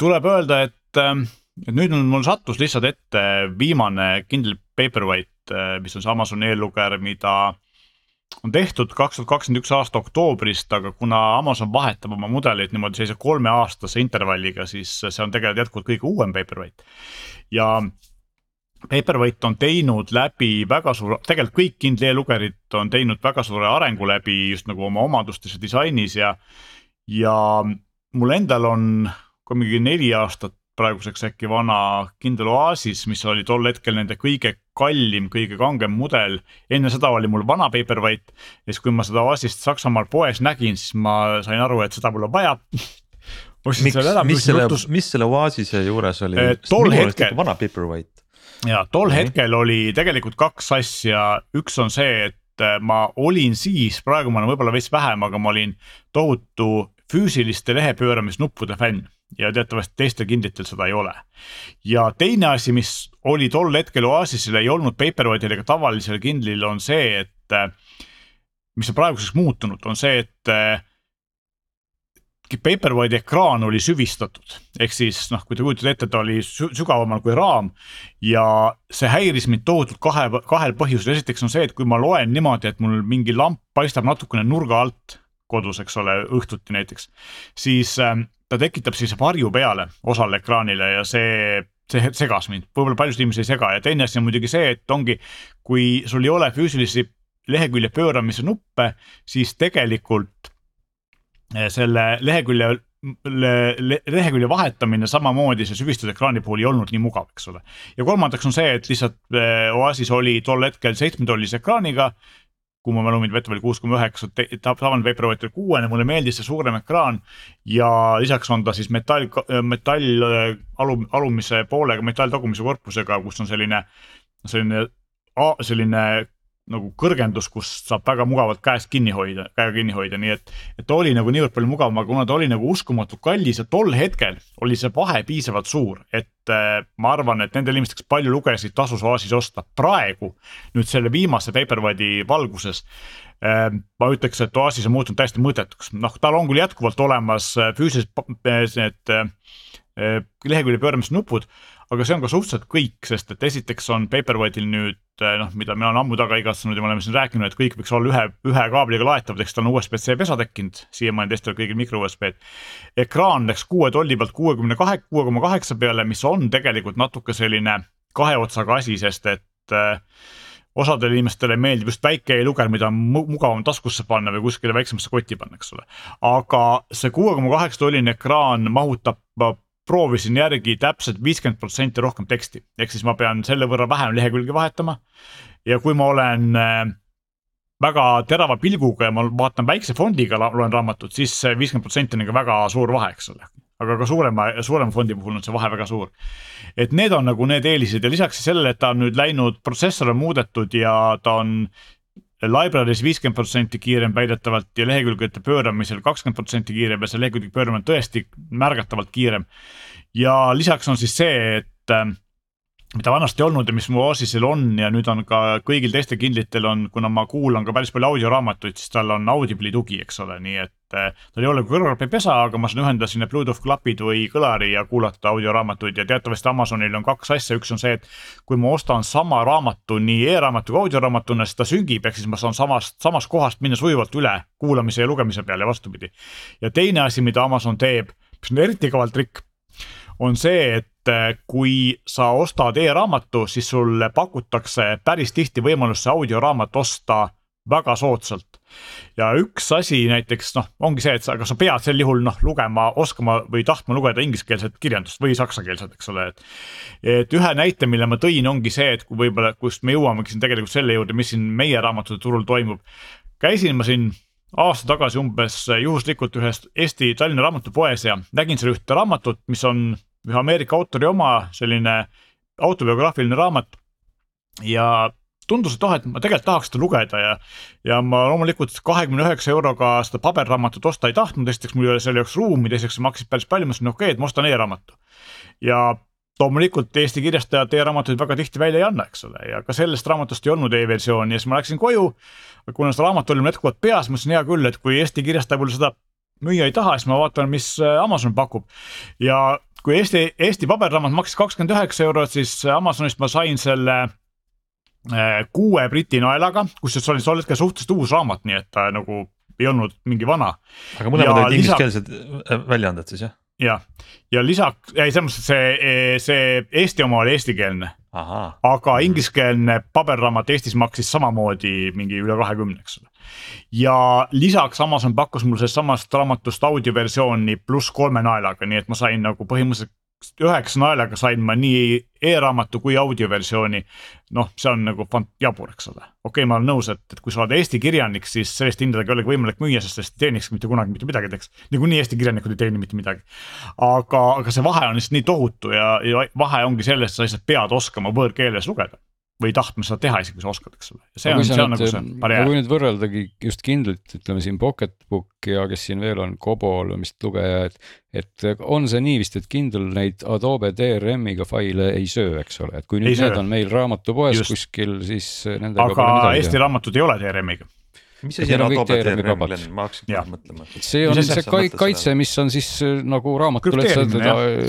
tuleb öelda, et, et nüüd on mul sattus lihtsalt ette viimane Kindle Paperwhite, mis on see Amazoni eellugeja, mida on tehtud kaks tuhat kakskümmend üks aasta oktoobrist, aga kuna Amazon vahetab oma mudeleid niimoodi sellise kolmeaastase intervalliga, siis see on tegelikult jätkuvalt kõige uuem Paperwhite. ja Paperwhite on teinud läbi väga suure, tegelikult kõik Kindle e-lugerid on teinud väga suure arengu läbi just nagu oma omadustes ja disainis ja. ja mul endal on ka mingi neli aastat praeguseks äkki vana Kindle Oasis, mis oli tol hetkel nende kõige kallim, kõige kangem mudel. enne seda oli mul vana Paperwhite ja siis, kui ma seda Oasist Saksamaal poes nägin, siis ma sain aru, et seda mul on vaja miks, mis selle, mis selle Oasise juures oli? tol hetkel. vana Paperwhite ja tol okay. hetkel oli tegelikult kaks asja, üks on see, et äh, ma olin siis, praegu ma olen võib-olla veits vähem, aga ma olin tohutu füüsiliste lehepööramisnuppude fänn ja teatavasti teistel kindlitel seda ei ole. ja teine asi, mis oli tol hetkel Oasisel, ei olnud Paperwhite'il ega tavalisel kindlil, on see, et äh, mis on praeguseks muutunud, on see, et äh, Paperwhite'i ekraan oli süvistatud, ehk siis noh, kui te kujutate ette, ta oli sügavamal kui raam. ja see häiris mind tohutult kahe, kahel põhjusel, esiteks on see, et kui ma loen niimoodi, et mul mingi lamp paistab natukene nurga alt kodus, eks ole, õhtuti näiteks. siis äh, ta tekitab sellise varju peale osale ekraanile ja see see segas mind, võib-olla paljusid inimesi ei sega ja teine asi on muidugi see, et ongi, kui sul ei ole füüsilisi lehekülje pööramise nuppe, siis tegelikult Eh, selle lehekülje le, lehekülje vahetamine samamoodi see süvistusekraani puhul ei olnud nii mugav, eks ole. ja kolmandaks on see, et lihtsalt eh, Oasis oli tol hetkel seitsmetollise ekraaniga. Kui mu mälu mind vette oli kuus koma üheksa, tavaline Paperwhite oli kuuene, mulle meeldis see suurem ekraan. ja lisaks on ta siis metall, metall alum, alumise poolega, metalltagumise korpusega, kus on selline, selline, selline nagu kõrgendus, kus saab väga mugavalt käest kinni hoida, käega kinni hoida, nii et. et ta oli nagu niivõrd palju mugavam, aga kuna ta oli nagu uskumatult kallis ja tol hetkel oli see vahe piisavalt suur, et äh, ma arvan, et nendel inimestel, kes palju lugesid, tasus Oasis osta praegu. nüüd selle viimase Paperwhite'i valguses äh,. ma ütleks, et Oasis on muutunud täiesti mõttetuks, noh, tal on küll jätkuvalt olemas äh, füüsilised need äh, äh, lehekülje pööramise nupud aga see on ka suhteliselt kõik, sest et esiteks on Paperwhite'il nüüd eh, noh, mida mina olen ammu taga igatsenud ja me oleme siin rääkinud, et kõik võiks olla ühe, ühe kaabliga laetavad, eks tal on USB-C pesa tekkinud, siiamaani teistel kõigil micro USB-d. ekraan läks kuue tolli pealt kuuekümne kahe, kuue koma kaheksa peale, mis on tegelikult natuke selline kahe otsaga asi, sest et äh, osadele inimestele meeldib just väike e-luger, mida on mugavam taskusse panna või kuskile väiksemasse kotti panna, eks ole. aga see kuue koma kaheksa tolline ekraan mahutab proovisin järgi täpselt viiskümmend protsenti rohkem teksti, ehk siis ma pean selle võrra vähem lehekülgi vahetama. ja kui ma olen äh, väga terava pilguga ja ma vaatan väikse fondiga loen raamatut siis, viiskümmend protsenti on ikka väga suur vahe, eks ole. aga ka suurema, suurema fondi puhul on see vahe väga suur. et need on nagu need eelised ja lisaks sellele, et ta on nüüd läinud, protsessor on muudetud ja ta on library's viiskümmend protsenti kiirem väidetavalt ja lehekülgede pööramisel kakskümmend protsenti kiirem ja see lehekülge pööramine on tõesti märgatavalt kiirem. ja lisaks on siis see, et äh, mida vanasti olnud ja mis mu Oasisel on ja nüüd on ka kõigil teistel Kindlitel on, kuna ma kuulan ka päris palju audioraamatuid, siis tal on Audible'i tugi, eks ole, nii et äh, tal ei ole kõrvaklapipesa, aga ma saan ühendada sinna Bluetooth klapid või kõlari ja kuulata audioraamatuid ja teatavasti Amazonil on kaks asja, üks on see, et kui ma ostan sama raamatu nii e-raamatu kui audioraamatuna, siis ta süngib, ehk siis ma saan samast, samast kohast minna sujuvalt üle kuulamise ja lugemise peale ja vastupidi. ja teine asi, mida Amazon teeb, mis on eriti kaval trikk on see, et äh, kui sa ostad e-raamatu, siis sulle pakutakse päris tihti võimalus see audioraamat osta väga soodsalt. ja üks asi näiteks noh, ongi see, et sa, aga sa pead sel juhul noh lugema, oskama või tahtma lugeda ingliskeelset kirjandust või saksakeelset, eks ole, et. et ühe näite, mille ma tõin, ongi see, et kui võib-olla, kust me jõuamegi siin tegelikult selle juurde, mis siin meie raamatute turul toimub. käisin ma siin aasta tagasi umbes juhuslikult ühes Eesti Tallinna raamatupoes ja nägin seal ühte raamatut, mis on ühe Ameerika autori oma selline autobiograafiline raamat. ja tundus, et oh, et ma tegelikult tahaks seda lugeda ja, ja ma loomulikult kahekümne üheksa euroga seda paberraamatut osta ei tahtnud, esiteks mul ei ole selle jaoks ruumi, teiseks see maksis päris palju, ma ütlesin okei okay,, et ma ostan e-raamatu. ja loomulikult Eesti kirjastajad e-raamatuid väga tihti välja ei anna, eks ole, ja ka sellest raamatust ei olnud e-versiooni ja siis ma läksin koju. kuna see raamat oli mul jätkuvalt peas, mõtlesin hea küll, et kui Eesti kirjastaja mulle seda müüa ei taha, siis ma vaatan, mis äh, Amazon pakub. ja kui Eesti, Eesti paberraamat maksis kakskümmend üheksa eurot, siis Amazonist ma sain selle kuue Briti naelaga, kusjuures see oli tol hetkel suhteliselt uus raamat, nii et ta nagu ei olnud mingi vana. aga mõlemad olid ingliskeelsed äh, väljaanded siis jah? jah, ja lisaks, ei selles mõttes, et see, see Eesti oma oli eestikeelne. aga ingliskeelne paberraamat Eestis maksis samamoodi mingi üle kahekümne, eks ole. ja lisaks Amazon pakkus mulle sellest samast raamatust audioversiooni pluss kolme naelaga, nii et ma sain nagu põhimõtteliselt üheksa naelaga sain ma nii e-raamatu kui audioversiooni. noh, see on nagu jabur, eks ole, okei okay,, ma olen nõus, et, et kui sa oled Eesti kirjanik, siis selliste hindadega ei olegi võimalik müüa, sest sellest ei teeniks mitte kunagi mitte midagi, teeks. niikuinii Eesti kirjanikud ei teeni mitte midagi. aga, aga see vahe on lihtsalt nii tohutu ja, ja vahe ongi selles, et sa lihtsalt pead oskama võõrkeeles lugeda või tahtma seda teha isegi, kui sa oskad, eks ole. see on, see on nagu see barjäär. kui nüüd võrreldagi just Kindlit, ütleme siin Pocketbook ja kes siin veel on, Kobol vist lugeja, et. et on see nii vist, et Kindle neid Adobe DRM-iga faile ei söö, eks ole, et kui nüüd ei need söö. on meil raamatupoes just. kuskil, siis nendega. aga Eesti teha. raamatud ei ole DRM-iga mis asi on Adobe DRM, Glen, ma hakkasin kohe mõtlema. see on see kaitse, mis on siis nagu raamatule.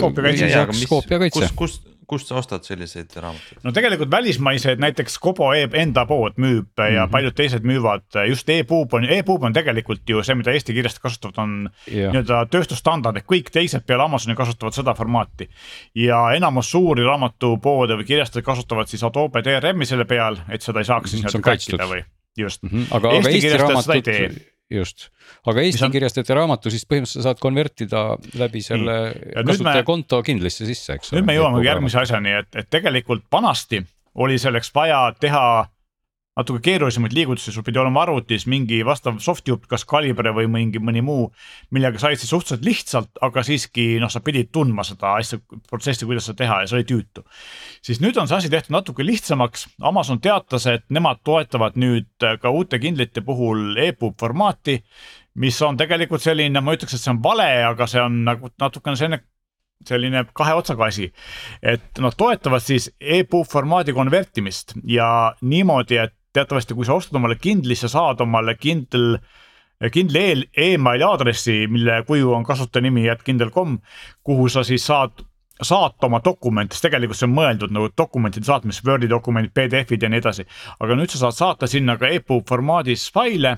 koopia kaitse. kus, kus kust sa ostad selliseid raamatuid? no tegelikult välismaised, näiteks Kobo e enda pood müüb mm -hmm. ja mhm. paljud teised müüvad, just e-puub on, e-puub on tegelikult ju see, mida Eesti kirjastajad kasutavad, on nii-öelda tööstusstandard, et kõik teised peale Amazoni kasutavad seda formaati. ja enamus suuri raamatupoode või kirjastajaid kasutavad siis Adobe DRM-i selle peal, et seda ei saaks siis nii-öelda crack ida või just mm. -hmm. aga, aga Eesti raamatud just, aga eesti on... kirjastajate raamatu siis põhimõtteliselt saad konvertida läbi selle kasutajakonto me... kindlisse sisse, eks. nüüd me jõuamegi järgmise asjani, et, et tegelikult vanasti oli selleks vaja teha natuke keerulisemaid liigutusi, sul pidi olema arvutis mingi vastav soft jupp, kas Calibre või mingi mõni muu, millega said siis suhteliselt lihtsalt, aga siiski noh, sa pidid tundma seda asja, protsessi, kuidas seda teha ja see oli tüütu. siis nüüd on see asi tehtud natuke lihtsamaks, Amazon teatas, et nemad toetavad nüüd ka uute Kindlite puhul EPUB formaati, mis on tegelikult selline, ma ütleks, et see on vale, aga see on nagu natukene selline selline kahe otsaga asi. et nad toetavad siis EPUB formaadi konvertimist ja niimoodi, et teatavasti, kui sa ostad omale Kindle'isse, saad omale Kindle Kindle e emaili aadressi, mille kuju on kasutajanimi kindle.com, kuhu sa siis saad saata oma dokumente, sest tegelikult see on mõeldud nagu dokumentide saatmiseks, Wordi dokumendid, PDF-id ja nii edasi. aga nüüd sa saad saata sinna ka EPUB formaadis faile.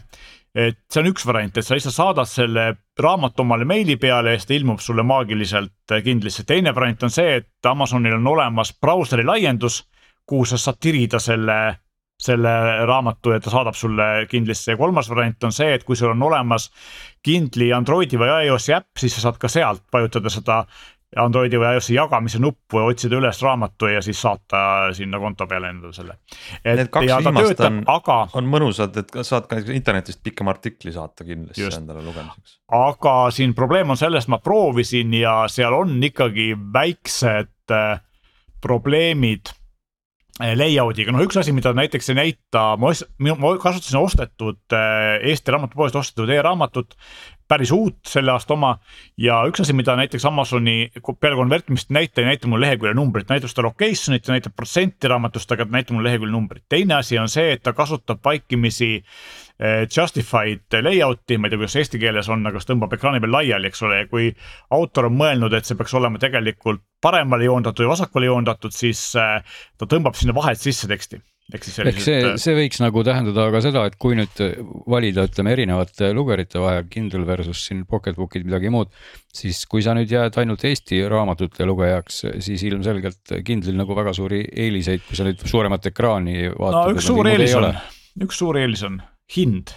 et see on üks variant, et sa lihtsalt saadad selle raamatu omale meili peale ja siis ta ilmub sulle maagiliselt Kindlisse. teine variant on see, et Amazonil on olemas brauseri laiendus, kuhu sa saad tirida selle selle raamatu ja ta saadab sulle Kindlisse ja kolmas variant on see, et kui sul on olemas Kindli Androidi või iOS-i äpp, siis sa saad ka sealt vajutada seda Androidi või iOS-i jagamise nuppu ja otsida üles raamatu ja siis saata sinna konto peale endale selle. Need kaks viimast on aga..., on mõnusad, et saad ka internetist pikema artikli saata kindlasti just. endale lugemiseks. aga siin probleem on selles, ma proovisin ja seal on ikkagi väiksed äh, probleemid layout'iga, noh, üks asi, mida näiteks ei näita, ma, ma kasutasin ostetud eh, Eesti Raamatupoest ostetud e-raamatut. päris uut selle aasta oma ja üks asi, mida näiteks Amazoni peale konvertimist näita, ei näita mulle lehekülje numbrit, näitab seda location'it ja näitab protsenti raamatust, aga ta näitab mulle lehekülje numbrit. teine asi on see, et ta kasutab vaikimisi Eh, justified layout'i, ma ei tea, kuidas eesti keeles on, aga see tõmbab ekraani peal laiali, eks ole, ja kui autor on mõelnud, et see peaks olema tegelikult paremale joondatud ja vasakule joondatud, siis eh, ta tõmbab sinna vahet sisse teksti ehk siis sellised. see, eh, see võiks nagu tähendada ka seda, et kui nüüd valida, ütleme erinevate lugerite vahel, Kindle versus siin Pocketbookid, midagi muud. siis kui sa nüüd jääd ainult Eesti raamatute lugejaks, siis ilmselgelt Kindle'il nagu väga suuri eeliseid, kui sa nüüd suuremat ekraani vaatad. no üks suur eelis on, üks suur eelis on hind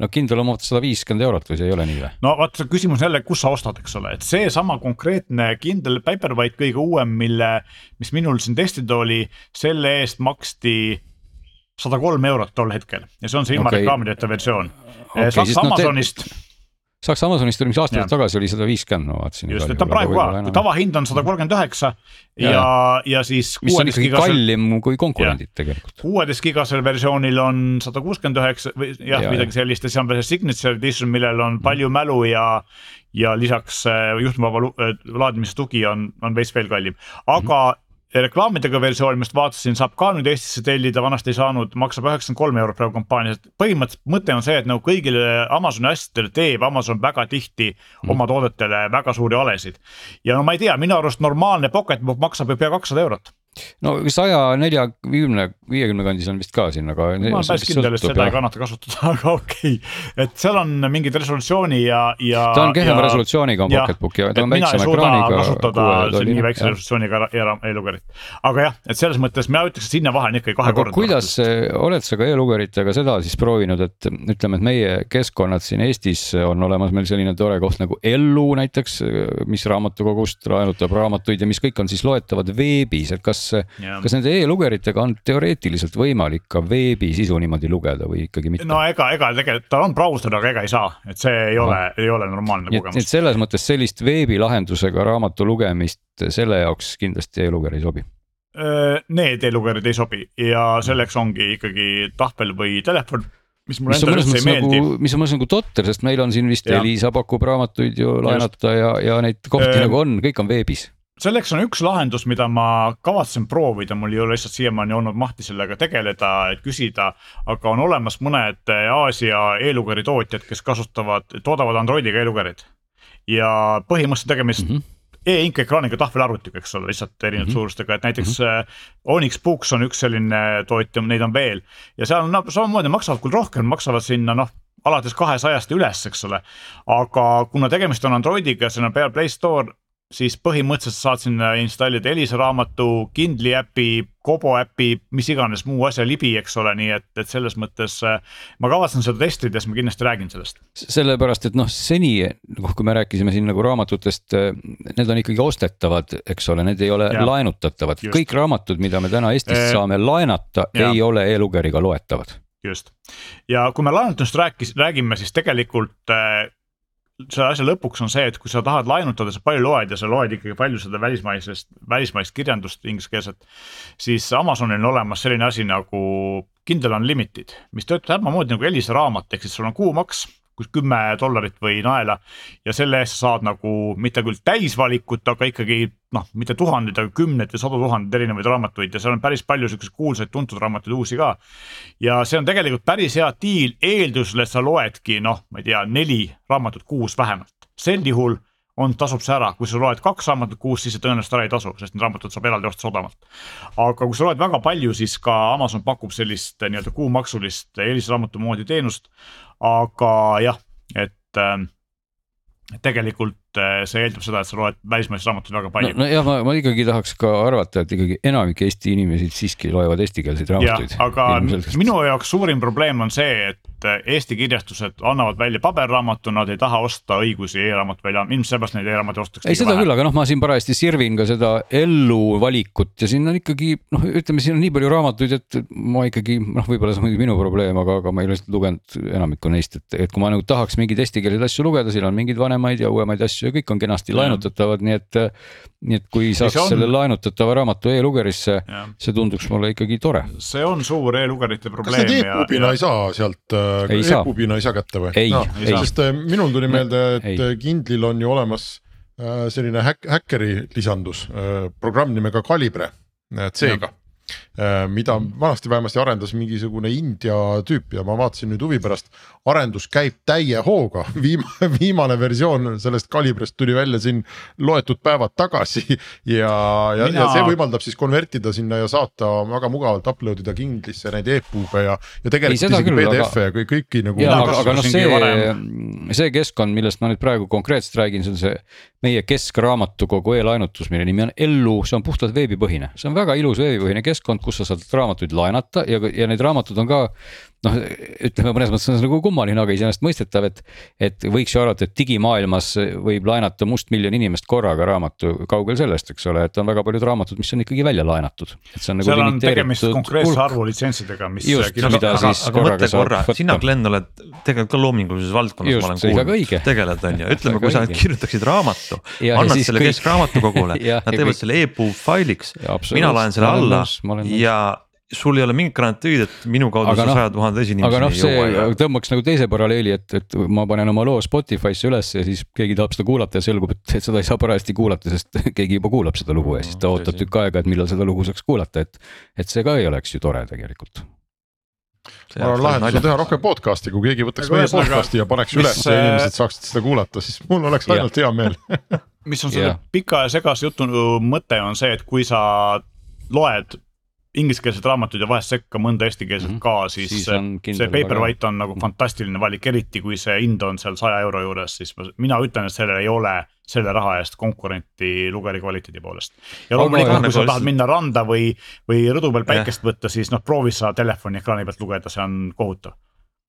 no kindel omab sada viiskümmend eurot või see ei ole nii või? no vot, küsimus on jälle, kus sa ostad, eks ole, et seesama konkreetne Kindle Paperwhite kõige uuem, mille, mis minul siin testida oli, selle eest maksti sada kolm eurot tol hetkel ja see on see ilma okay. reklaamideta versioon okay,. Amazonist no te saaks Amazonist oli, mis aastaid tagasi oli sada viiskümmend, ma vaatasin. just, et ta praegu ka, tavahind on sada kolmkümmend üheksa ja, ja, siis. mis on ikkagi gigasel... kallim kui konkurendid ja. tegelikult. kuueteist gigasel versioonil on sada kuuskümmend üheksa või jah ja,, midagi sellist ja see on veel see signature edition, millel on mm. palju mälu ja ja lisaks äh, juhtmevaba äh, laadimise tugi on, on veits veel kallim, aga mm -hmm reklaamidega versioon, mis vaatasin, saab ka nüüd Eestisse tellida, vanasti ei saanud, maksab üheksakümmend kolm eurot praegu kampaanias, põhimõtteliselt mõte on see, et nagu kõigile Amazoni asjadele teeb Amazon väga tihti mm. oma toodetele väga suuri alesid. ja no ma ei tea, minu arust normaalne Pocketbook maksab ju pea kakssada eurot no saja neljakümne, viiekümne kandis on vist ka siin, aga. ma olen päris kindel, et seda ei kannata kasutada, aga okei okay., et seal on mingid resolutsiooni ja, ja. ta on kehvema resolutsiooniga on Pocketbook ja ta on väiksema ekraaniga. kasutada nii väikse resolutsiooniga e-lugerit, aga jah, et selles mõttes mina ütleks, et sinna vahel on ikkagi kahekordne. kuidas, oled sa ka e-lugeritega seda siis proovinud, et ütleme, et meie keskkonnad siin Eestis on olemas meil selline tore koht nagu Ellu näiteks, mis raamatukogust laenutab raamatuid ja mis kõik on siis loetavad veebis, et kas kas, kas nende e-lugeritega on teoreetiliselt võimalik ka veebisisu niimoodi lugeda või ikkagi mitte? no ega, ega tegelikult ta on brauser, aga ega ei saa, et see ei ole, ei ole normaalne nii, kogemus. et selles mõttes sellist veebilahendusega raamatu lugemist selle jaoks kindlasti e-luger ei sobi Need e-lugerid ei sobi ja selleks ongi ikkagi tahvel või telefon mis mulle endale üldse ei meeldi nagu,. mis on mõnes nagu totter, sest meil on siin vist ja. Elisa pakub raamatuid ju laenata ja, ja neid kohti äh, nagu on, kõik on veebis selleks on üks lahendus, mida ma kavatsen proovida, mul ei ole lihtsalt siiamaani olnud mahti sellega tegeleda, et küsida. aga on olemas mõned Aasia e-lugeri tootjad, kes kasutavad, toodavad Androidiga e-lugerid. ja põhimõtteliselt tegemist mm -hmm e-ink ekraaniga tahvelarvutiga, eks ole, lihtsalt erinevate mm -hmm. suurustega, et näiteks mm -hmm. Onyx Books on üks selline tootja, neid on veel. ja seal on no, samamoodi maksavad küll rohkem, maksavad sinna noh, alates kahesajast üles, eks ole. aga kuna tegemist on Androidiga, seal on peal Play Store siis põhimõtteliselt saad sinna installida Elisa raamatu, Kindli äpi, Kobo äpi, mis iganes muu asja libi, eks ole, nii et, et selles mõttes äh, ma kavatsen seda testida, siis ma kindlasti räägin sellest. sellepärast, et noh, seni noh, kui me rääkisime siin nagu raamatutest, äh, need on ikkagi ostetavad, eks ole, need ei ole ja. laenutatavad, kõik raamatud, mida me täna Eestis e saame laenata, ei ole e-lugeriga loetavad. Just. Ja kui me laenutust rääkis, räägime, siis tegelikult äh, selle asja lõpuks on see, et kui sa tahad laenutada, sa palju loed ja sa loed ikkagi palju seda välismaisest, välismaist kirjandust ingliskeelset. siis Amazonil on olemas selline asi nagu Kindle Unlimited, mis töötab samamoodi nagu Elisa raamat, ehk siis sul on kuumaks kus kümme dollarit või naela. ja selle eest sa saad nagu mitte küll täisvalikut, aga ikkagi noh, mitte tuhandeid, aga kümneid või sadu tuhandeid erinevaid raamatuid ja seal on päris palju siukseid kuulsaid tuntud raamatuid, uusi ka. ja see on tegelikult päris hea diil eeldusel, et sa loedki noh, ma ei tea, neli raamatut kuus vähemalt, sel juhul on, tasub see ära, kui sa loed kaks raamatut kuus, siis see tõenäoliselt ära ei tasu, sest need raamatud saab eraldi osta odavamalt. aga kui sa loed väga palju, siis ka Amazon pakub sellist nii-öelda kuumaksulist eelisraamatu moodi teenust. aga jah, et äh, tegelikult see eeldab seda, et sa loed välismaist raamatuid väga palju. no, no jah, ma, ma ikkagi tahaks ka arvata, et ikkagi enamik Eesti inimesi siiski loevad eestikeelseid raamatuid. aga minu jaoks suurim probleem on see, et et Eesti kirjastused annavad välja paberraamatu, nad ei taha osta õigusi e-raamatu välja, ilmselt seepärast neid e-raamatuid ostetakse. ei, seda vähe. küll, aga noh, ma siin parajasti sirvin ka seda ellu valikut ja siin on ikkagi noh, ütleme, siin on nii palju raamatuid, et ma ikkagi noh, võib-olla see on muidugi minu probleem, aga, aga ma ei ole lihtsalt lugenud enamikku neist, et, et kui ma nagu tahaks mingeid eestikeelseid asju lugeda, siin on mingeid vanemaid ja uuemaid asju ja kõik on kenasti laenutatavad, nii et. nii et kui saaks on... selle laenutatava raamatu e-lugerisse, see tunduks mulle ikkagi tore. see on suur e-lugerite probleem. kas need e-pubina ei saa sealt äh, e-pubina ei saa kätte või? No, sest äh, minul tuli meelde, et ei. Äh, Kindlil on ju olemas selline häk-, häkkeri lisandus, programm nimega Calibre C-ga mida vanasti vähemasti arendas mingisugune India tüüp ja ma vaatasin nüüd huvi pärast, arendus käib täie hooga, viimane, viimane versioon sellest kalibrist tuli välja siin loetud päevad tagasi. ja, ja Mina..., ja see võimaldab siis konvertida sinna ja saata väga mugavalt upload ida Kindlisse neid e-puube ja, ja tegelikult isegi PDF-e aga... ja kõiki nagu. aga, aga noh, see, see keskkond, millest ma nüüd praegu konkreetselt räägin, see on see meie keskraamatukogu e-laenutus, mille nimi on Ellu, see on puhtalt veebipõhine, see on väga ilus veebipõhine keskkond, kus sa saad raamatuid laenata ja, ja need raamatud on ka noh, ütleme mõnes mõttes on see nagu kummaline, aga iseenesestmõistetav, et. et võiks ju arvata, et digimaailmas võib laenata mustmiljon inimest korraga raamatu, kaugel sellest, eks ole, et on väga paljud raamatud, mis on ikkagi välja laenatud. On nagu seal on tegemist konkreetse arvu litsentsidega, mis. just, mida siis korraga saab võtta. sina, Glen, oled tegelikult ka loomingulises valdkonnas, ma olen kuulnud, tegeled on ju, ütleme, kui sa kirjutaksid raamatu, annad selle kõik... keskraamatukogule nad teevad selle e-puu failiks, mina laen selle alla ja sul ei ole mingit garantiid, et minu kaudu see noh, saja tuhandese inimeseni aga noh, see tõmbaks nagu teise paralleeli, et, et ma panen oma loo Spotify'sse üles ja siis keegi tahab seda kuulata ja selgub, et seda ei saa parajasti kuulata, sest keegi juba kuulab seda lugu ja siis ta ootab tükk aega, et millal seda lugu saaks kuulata, et. et see ka ei oleks ju tore tegelikult. Ma arvan, lahendus on teha rohkem podcast'i, kui keegi võtaks meie podcast'i ja paneks üles ja inimesed saaksid seda kuulata, siis mul oleks ainult hea meel. mis on selle pika ja segase jutu mõte on see, et kui sa loed ingliskeelsed raamatud ja vahest sekka mõnda eestikeelset mm -hmm. ka, siis, siis see Paperwhite on nagu fantastiline valik, eriti kui see hind on seal saja euro juures, siis ma, mina ütlen, et sellel ei ole selle raha eest konkurenti lugeri kvaliteedi poolest. ja loomulikult, kui sa tahad minna randa või, või rõdu peal päikest võtta, siis noh, proovi sa telefoni ekraani pealt lugeda, see on kohutav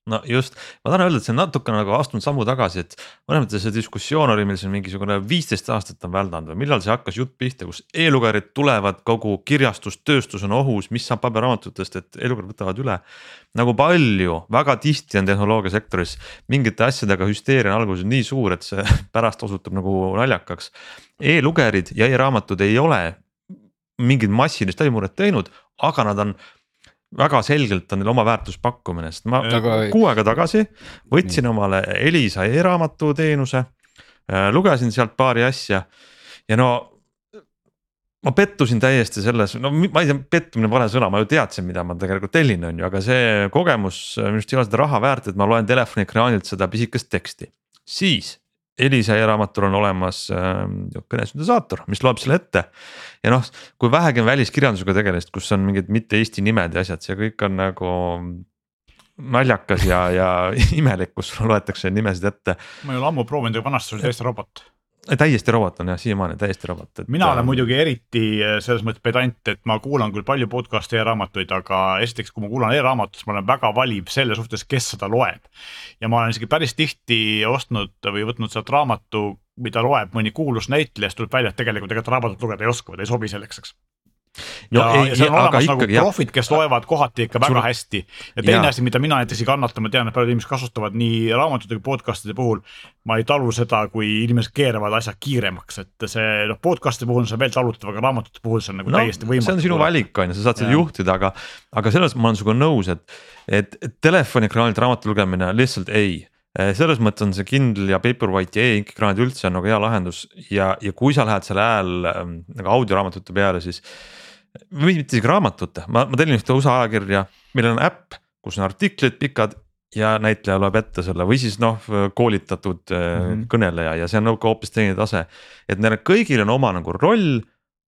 no just, ma tahan öelda, et see on natukene nagu astunud sammu tagasi, et mõnes mõttes see diskussioon oli meil siin mingisugune viisteist aastat on väldanud või millal see hakkas jutt pihta, kus e-lugerid tulevad, kogu kirjastustööstus on ohus, mis saab paberraamatutest, et e-lugerid võtavad üle. nagu palju, väga tihti on tehnoloogiasektoris mingite asjadega hüsteeria on alguses nii suur, et see pärast osutub nagu naljakaks e. e-lugerid ja e-raamatud ei ole mingit massilist läbimurret teinud, aga nad on väga selgelt on neil oma väärtuspakkumine, sest ma aga... kuu aega tagasi võtsin nii. omale Elisa e-raamatu teenuse. Äh, lugesin sealt paari asja ja no ma pettusin täiesti selles, no ma ei tea, pettumine vale sõna, ma ju teadsin, mida ma tegelikult tellin, on ju, aga see kogemus minu arust ei ole seda raha väärt, et ma loen telefoni ekraanilt seda pisikest teksti. siis Elisa e-raamatul on olemas äh, kõnesüntesaator, mis loeb selle ette. ja noh, kui vähegi on väliskirjandusega tegelist, kus on mingid mitte eesti nimed ja asjad, see kõik on nagu naljakas ja, ja imelik, kus sulle loetakse nimesid ette. ma ei ole ammu proovinud, aga vanasti oli täiesti robot täiesti robot on jah, siiamaani täiesti robot et.... mina olen äh, muidugi eriti äh, selles mõttes pedant, et ma kuulan küll palju podcast'e ja raamatuid, aga esiteks, kui ma kuulan e-raamatut, siis ma olen väga valiv selle suhtes, kes seda loeb. ja ma olen isegi päris tihti ostnud või võtnud sealt raamatu, mida loeb mõni kuulus näitleja, siis tuleb välja, et tegelikult ega ta raamatut lugeda ei oska või ta ei sobi selleks, eks no, ja, ei, ja seal on olemas nagu profid, kes loevad kohati ikka väga Sul... hästi. ja teine asi, mida mina näiteks ei kannata, ma tean, et paljud inimesed kasutavad nii raamatute kui podcast'ide puhul. ma ei talu seda, kui inimesed keeravad asja kiiremaks, et see noh, podcast'ide puhul on see veel talutav, aga raamatute puhul see on nagu no, täiesti võimatu. see on sinu valik, on ju, sa saad seda juhtida, aga, aga selles ma olen sinuga nõus, et, et, et telefoni-ekraanilt raamatu lugemine lihtsalt ei selles mõttes on see Kindle ja Paperwhite ja e-ink ekraanid üldse on nagu hea lahendus ja, ja kui sa lähed selle hääl nagu audioraamatute peale, siis või mitte isegi raamatute, ma, ma tellin ühte USA ajakirja, millel on äpp, kus on artiklid pikad ja näitleja loeb ette selle või siis noh, koolitatud mm -hmm. kõneleja ja see on nagu hoopis teine tase. et neil kõigil on oma nagu roll,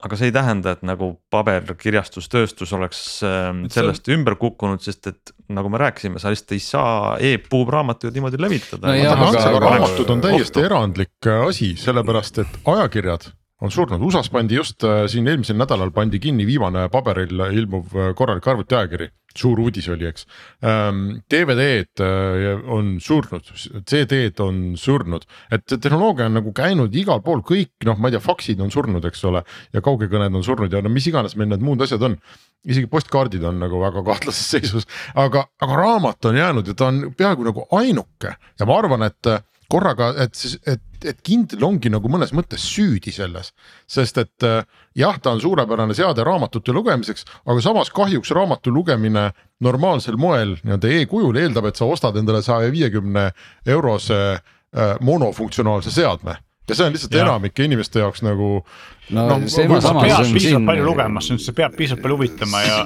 aga see ei tähenda, et nagu paberkirjastustööstus oleks äh, sellest on... ümber kukkunud, sest et nagu me rääkisime, sa lihtsalt ei saa e-puubraamatuid niimoodi levitada no. Raamatud on täiesti ohtu. erandlik asi, sellepärast et ajakirjad on surnud, USA-s pandi just äh, siin eelmisel nädalal pandi kinni viimane paberil ilmuv äh, korralik arvutiajakiri, suur uudis oli, eks ähm,. DVD-d äh, on surnud, CD-d on surnud, et tehnoloogia on nagu käinud igal pool, kõik noh, ma ei tea, faksid on surnud, eks ole. ja kaugekõned on surnud ja no mis iganes meil need muud asjad on. isegi postkaardid on nagu väga kahtlases seisus, aga, aga raamat on jäänud ja ta on peaaegu nagu ainuke ja ma arvan, et korraga, et et, et Kindle ongi nagu mõnes mõttes süüdi selles. sest et äh, jah, ta on suurepärane seade raamatute lugemiseks, aga samas kahjuks raamatu lugemine normaalsel moel nii-öelda e-kujul eeldab, et sa ostad endale saja viiekümne eurose äh, monofunktsionaalse seadme ja see on lihtsalt ja. enamike inimeste jaoks nagu. no, no samas peab piisavalt siin... palju lugema, see peab piisavalt palju huvitama ja.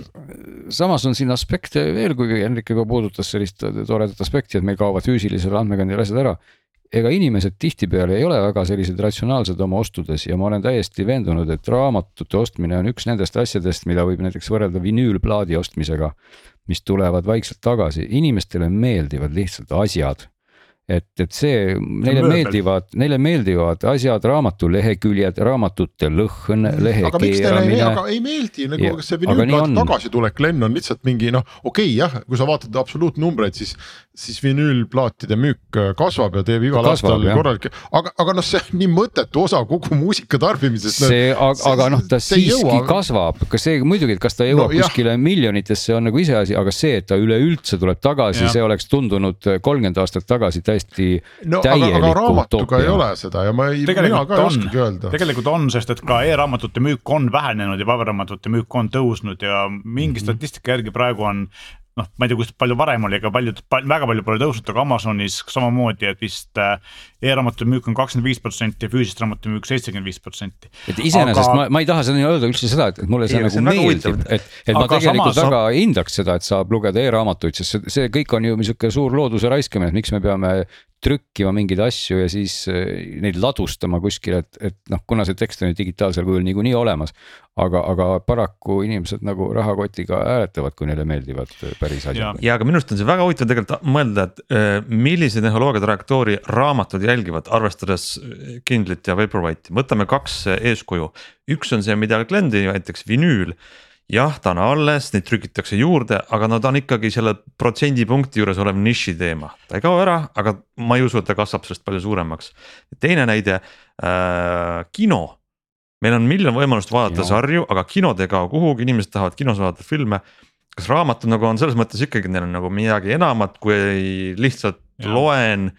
samas on siin aspekte veel, kui Henrik juba puudutas sellist toredat aspekti, et meil kaovad füüsilisel andmekandjal asjad ära ega inimesed tihtipeale ei ole väga sellised ratsionaalsed oma ostudes ja ma olen täiesti veendunud, et raamatute ostmine on üks nendest asjadest, mida võib näiteks võrrelda vinüülplaadi ostmisega, mis tulevad vaikselt tagasi, inimestele meeldivad lihtsalt asjad et, et see, neile mööbel. meeldivad, neile meeldivad asjad, raamatu leheküljed, raamatute lõhn, lehe aga teile ei, keeramine aga ei meeldi nagu Ja- kas see aga on. tagasitulek Len on lihtsalt mingi noh, okei okay, jah, kui sa vaatad absoluutnumbreid, siis. siis vinüülplaatide müük äh, kasvab ja teeb igal Kasvab, aastal korralik, aga, aga noh, see on nii mõttetu osa kogu muusika tarbimisest. see, aga, aga noh, ta siiski jõua- kasvab, kas see muidugi, et kas ta jõuab No no, jah. kuskile miljonitesse, on nagu iseasi, aga see, et ta üleüldse tuleb tagasi, see oleks tundunud kolmkümmend aastat tagasi täiesti no aga, aga täielik raamatuga ei ole seda ja ma ei, mina tegelikult ka ei on oskagi öelda., tegelikult on, sest et ka e-raamatute müük on vähenenud ja paberraamatute müük on tõusnud ja mingi Mhm. statistika järgi praegu on noh, ma ei tea, kus palju varem oli, aga paljud, väga palju pole tõusnud, aga Amazonis samamoodi, et vist äh, e-raamatute müük on kakskümmend viis protsenti ja füüsiliste raamatute müük seitsekümmend viis protsenti. et iseenesest Aga- ma, ma ei taha seda öelda üldse seda, et et mulle see Ei, see nagu väga meeldib et, et ma Aga tegelikult samas- väga hindaks seda, et saab lugeda e-raamatuid, sest see, see kõik on ju niisugune suur looduse raiskamine, et miks me peame trükkima mingeid asju ja siis eh, neid ladustama kuskile, et, et noh, kuna see tekst on ju digitaalsel kujul niikuinii olemas. aga, aga paraku inimesed nagu rahakotiga hääletavad, kui neile meeldivad eh, päris asjad. ja aga minu arust on see väga huvitav tegelikult mõelda, et äh, millise tehnoloogia trajektoori raamatud jälgivad, arvestades Kindlit ja Vaporwhite'i, võtame kaks eeskuju. üks on see, mida Glen tõi näiteks vinüül jah, ta on alles, neid trükitakse juurde, aga no ta on ikkagi selle protsendipunkti juures olev niši teema, ta ei kao ära, aga ma ei usu, et ta kasvab sellest palju suuremaks. teine näide äh,, kino. meil on miljon võimalust vaadata Kino. sarju, aga kinod ei kao kuhugi, inimesed tahavad kinos vaadata filme. kas raamatud nagu on selles mõttes ikkagi, neil on nagu midagi enamat, kui lihtsalt ja. loen.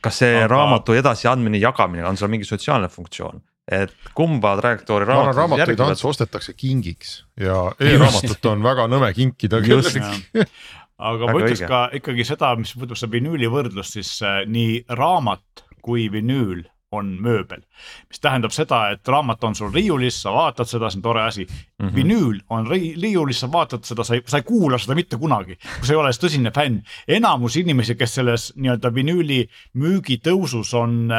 kas see aga... raamatu edasiandmine, jagamine on seal mingi sotsiaalne funktsioon, et kumba trajektoori ma arvan, raamatuid Ants ostetakse kingiks ja e-raamatut on väga nõme kinkida Just. kellelegi. aga ma ütleks ka ikkagi seda, mis puudutab vinüüli võrdlust, siis äh, nii raamat kui vinüül on mööbel, mis tähendab seda, et raamat on sul riiulis, sa vaatad seda, see on tore asi mm. -hmm. vinüül on ri- riiulis, sa vaatad seda, sa ei, sa ei kuula seda mitte kunagi, kui sa ei ole tõsine fänn. enamus inimesi, kes selles nii-öelda vinüüli müügi tõusus on,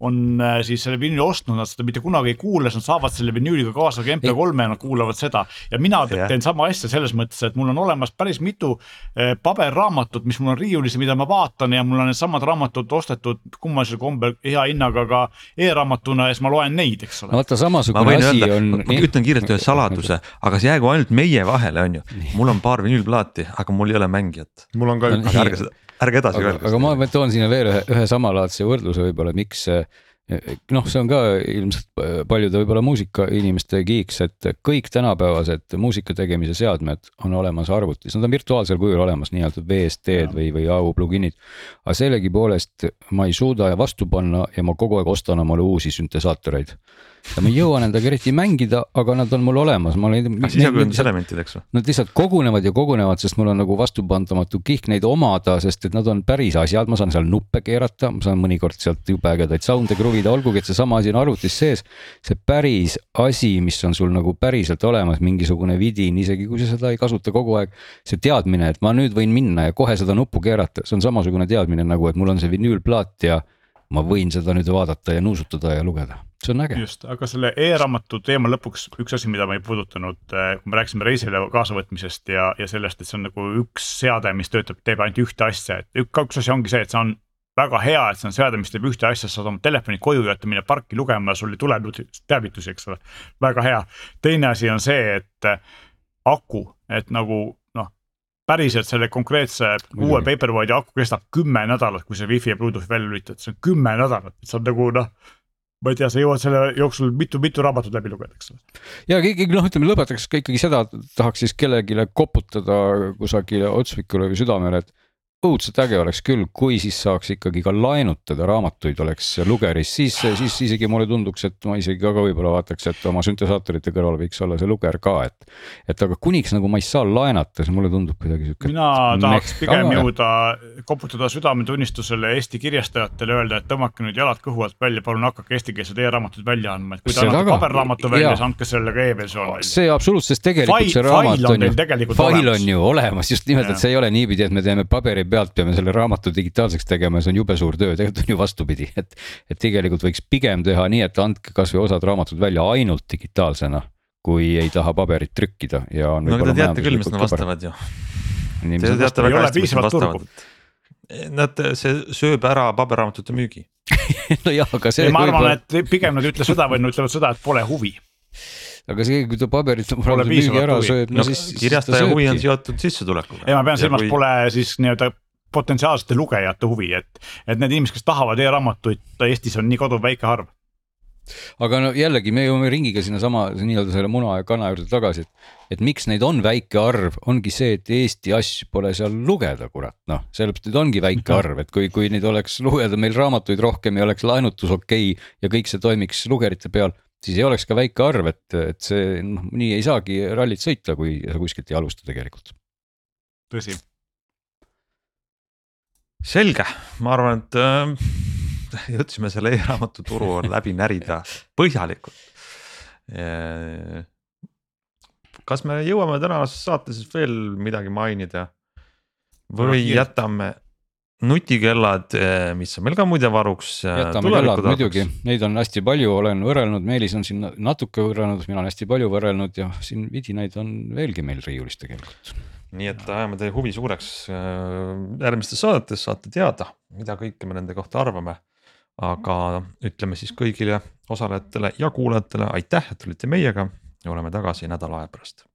on äh, siis selle vinüüli ostnud, nad seda mitte kunagi ei kuula, siis nad saavad selle vinüüliga kaasa ka MP3-e ja nad kuulavad seda ja mina Jah. teen sama asja selles mõttes, et mul on olemas päris mitu eh, paberraamatut, mis mul on riiulis ja mida ma vaatan ja mul on needsamad raamatud ostetud kummalisel kombel hea hinnaga ka e-raamatuna ja siis ma loen neid, eks ole. vaata, ma samasugune asi öelda, on. ma ütlen kiirelt ühe saladuse, aga see jäägu ainult meie vahele, on ju. mul on paar vinüülplaati, aga mul ei ole mängijat. mul on ka üks ärge seda, ärge edasi öelge aga ma toon sinna veel ühe, ühe samalaadse võrdluse võib-olla, miks noh, see on ka ilmselt paljude võib-olla muusikainimeste kiiks, et kõik tänapäevased muusika tegemise seadmed on olemas arvutis, nad on virtuaalsel kujul olemas, nii-öelda VST-d või, või AU pluginid. aga sellegipoolest ma ei suuda vastu panna ja ma kogu aeg ostan omale uusi süntesaatoreid. Ja ma ei jõua nendega eriti mängida, aga nad on mul olemas, ma olen. sisekujunduselementideks või? Nad lihtsalt kogunevad ja kogunevad, sest mul on nagu vastupandamatu kihk neid omada, sest et nad on päris asjad, ma saan seal nuppe keerata, ma saan mõnikord sealt jube ägedaid sound'e kruvida, olgugi et seesama asi on arvutis sees. see päris asi, mis on sul nagu päriselt olemas, mingisugune vidin, isegi kui sa seda ei kasuta kogu aeg. see teadmine, et ma nüüd võin minna ja kohe seda nuppu keerata, see on samasugune teadmine nagu, et mul on see vinüülplaat ja ma võin seda nüüd vaadata ja nuusutada ja lugeda, see on äge. just, aga selle e-raamatu teema lõpuks üks asi, mida ma ei puudutanud, kui me rääkisime reisile kaasavõtmisest ja, ja sellest, et see on nagu üks seade, mis töötab, teeb ainult ühte asja, et üks asi ongi see, et see on väga hea, et see on seade, mis teeb ühte asja, sa saad oma telefoni koju jätta, minna parki lugema ja sul ei tule teavitusi, eks ole. väga hea. teine asi on see, et äh, aku, et nagu päriselt selle konkreetse uue Muidugi. Paperwhite'i aku kestab kümme nädalat, kui see wifi ja Bluetooth välja lülitad, see on kümme nädalat, see on nagu noh. ma ei tea, sa jõuad selle jooksul mitu-mitu raamatut läbi lugeda, eks ole. ja keegi noh, ütleme lõpetaks ka ikkagi seda, tahaks siis kellelegi koputada kusagile otsvikule või südamele, et õudselt äge oleks küll, kui siis saaks ikkagi ka laenutada raamatuid oleks lugeris, siis, siis isegi mulle tunduks, et ma isegi ka võib-olla vaataks, et oma süntesaatorite kõrval võiks olla see luger ka, et. et aga kuniks nagu ma ei saa laenata, siis mulle tundub kuidagi sihuke. mina tahaks pigem aga- jõuda, koputada südametunnistusele Eesti kirjastajatele, öelda, et tõmmake nüüd jalad kõhu alt välja, palun hakake eestikeelseid e-raamatuid välja andma, et kui te annate paberraamatu välja, siis andke selle ka e-versioon välja. see absoluutselt, sest tegelikult Fail- see raamat on ju fail on ju olemas, just nimelt, et see ei ole niipidi, et me teeme paberi pealt, peame selle raamatu digitaalseks tegema ja see on jube suur töö, tegelikult on ju vastupidi, et. et tegelikult võiks pigem teha nii, et andke kasvõi osad raamatud välja ainult digitaalsena, kui ei taha paberit trükkida ja on. no aga te teate küll, mis nad vastavad ju. Te teate väga hästi, mis nad vastavad. Nad, see sööb ära paberraamatute müügi nojah, aga see. ma arvan, et pigem nad ei ütle seda, vaid nad ütlevad seda, et pole huvi. aga see, kui ta paberit müügi ära huvi. sööb, no, no siis. kirjastaja huvi on seotud sissetulekuga. ei, ma pean silmas, kui... pole siis nii-öelda potentsiaalsete lugejate huvi, et, et need inimesed, kes tahavad e-raamatuid Eestis on nii koduv väike arv aga no jällegi me jõuame ringiga sinnasama nii-öelda selle muna ja kana juurde tagasi, et, et miks neid on väike arv, ongi see, et Eesti asju pole seal lugeda, kurat, noh, sellepärast, et ongi väike mhm. arv, et kui, kui neid oleks lugeda meil raamatuid rohkem ja oleks laenutus okei okay, ja kõik see toimiks lugerite peal, siis ei oleks ka väike arv, et, et see noh, nii ei saagi rallit sõita, kui sa kuskilt ei alusta tegelikult. tõsi. Selge, ma arvan, et äh jõudsime selle e-raamatu turu läbi närida põhjalikult. kas me jõuame tänases saates veel midagi mainida? Või jätame nutikellad, mis on meil ka muide varuks. jätame kellad muidugi, neid on hästi palju, olen võrrelnud, Meelis on siin natuke võrrelnud, mina olen hästi palju võrrelnud ja siin vidinaid on veelgi meil riiulis tegelikult nii et ajame teie huvi suureks, järgmistes saadetes saate teada, mida kõike me nende kohta arvame. Aga ütleme siis kõigile osalejatele ja kuulajatele aitäh, et olite meiega ja oleme tagasi nädala aja pärast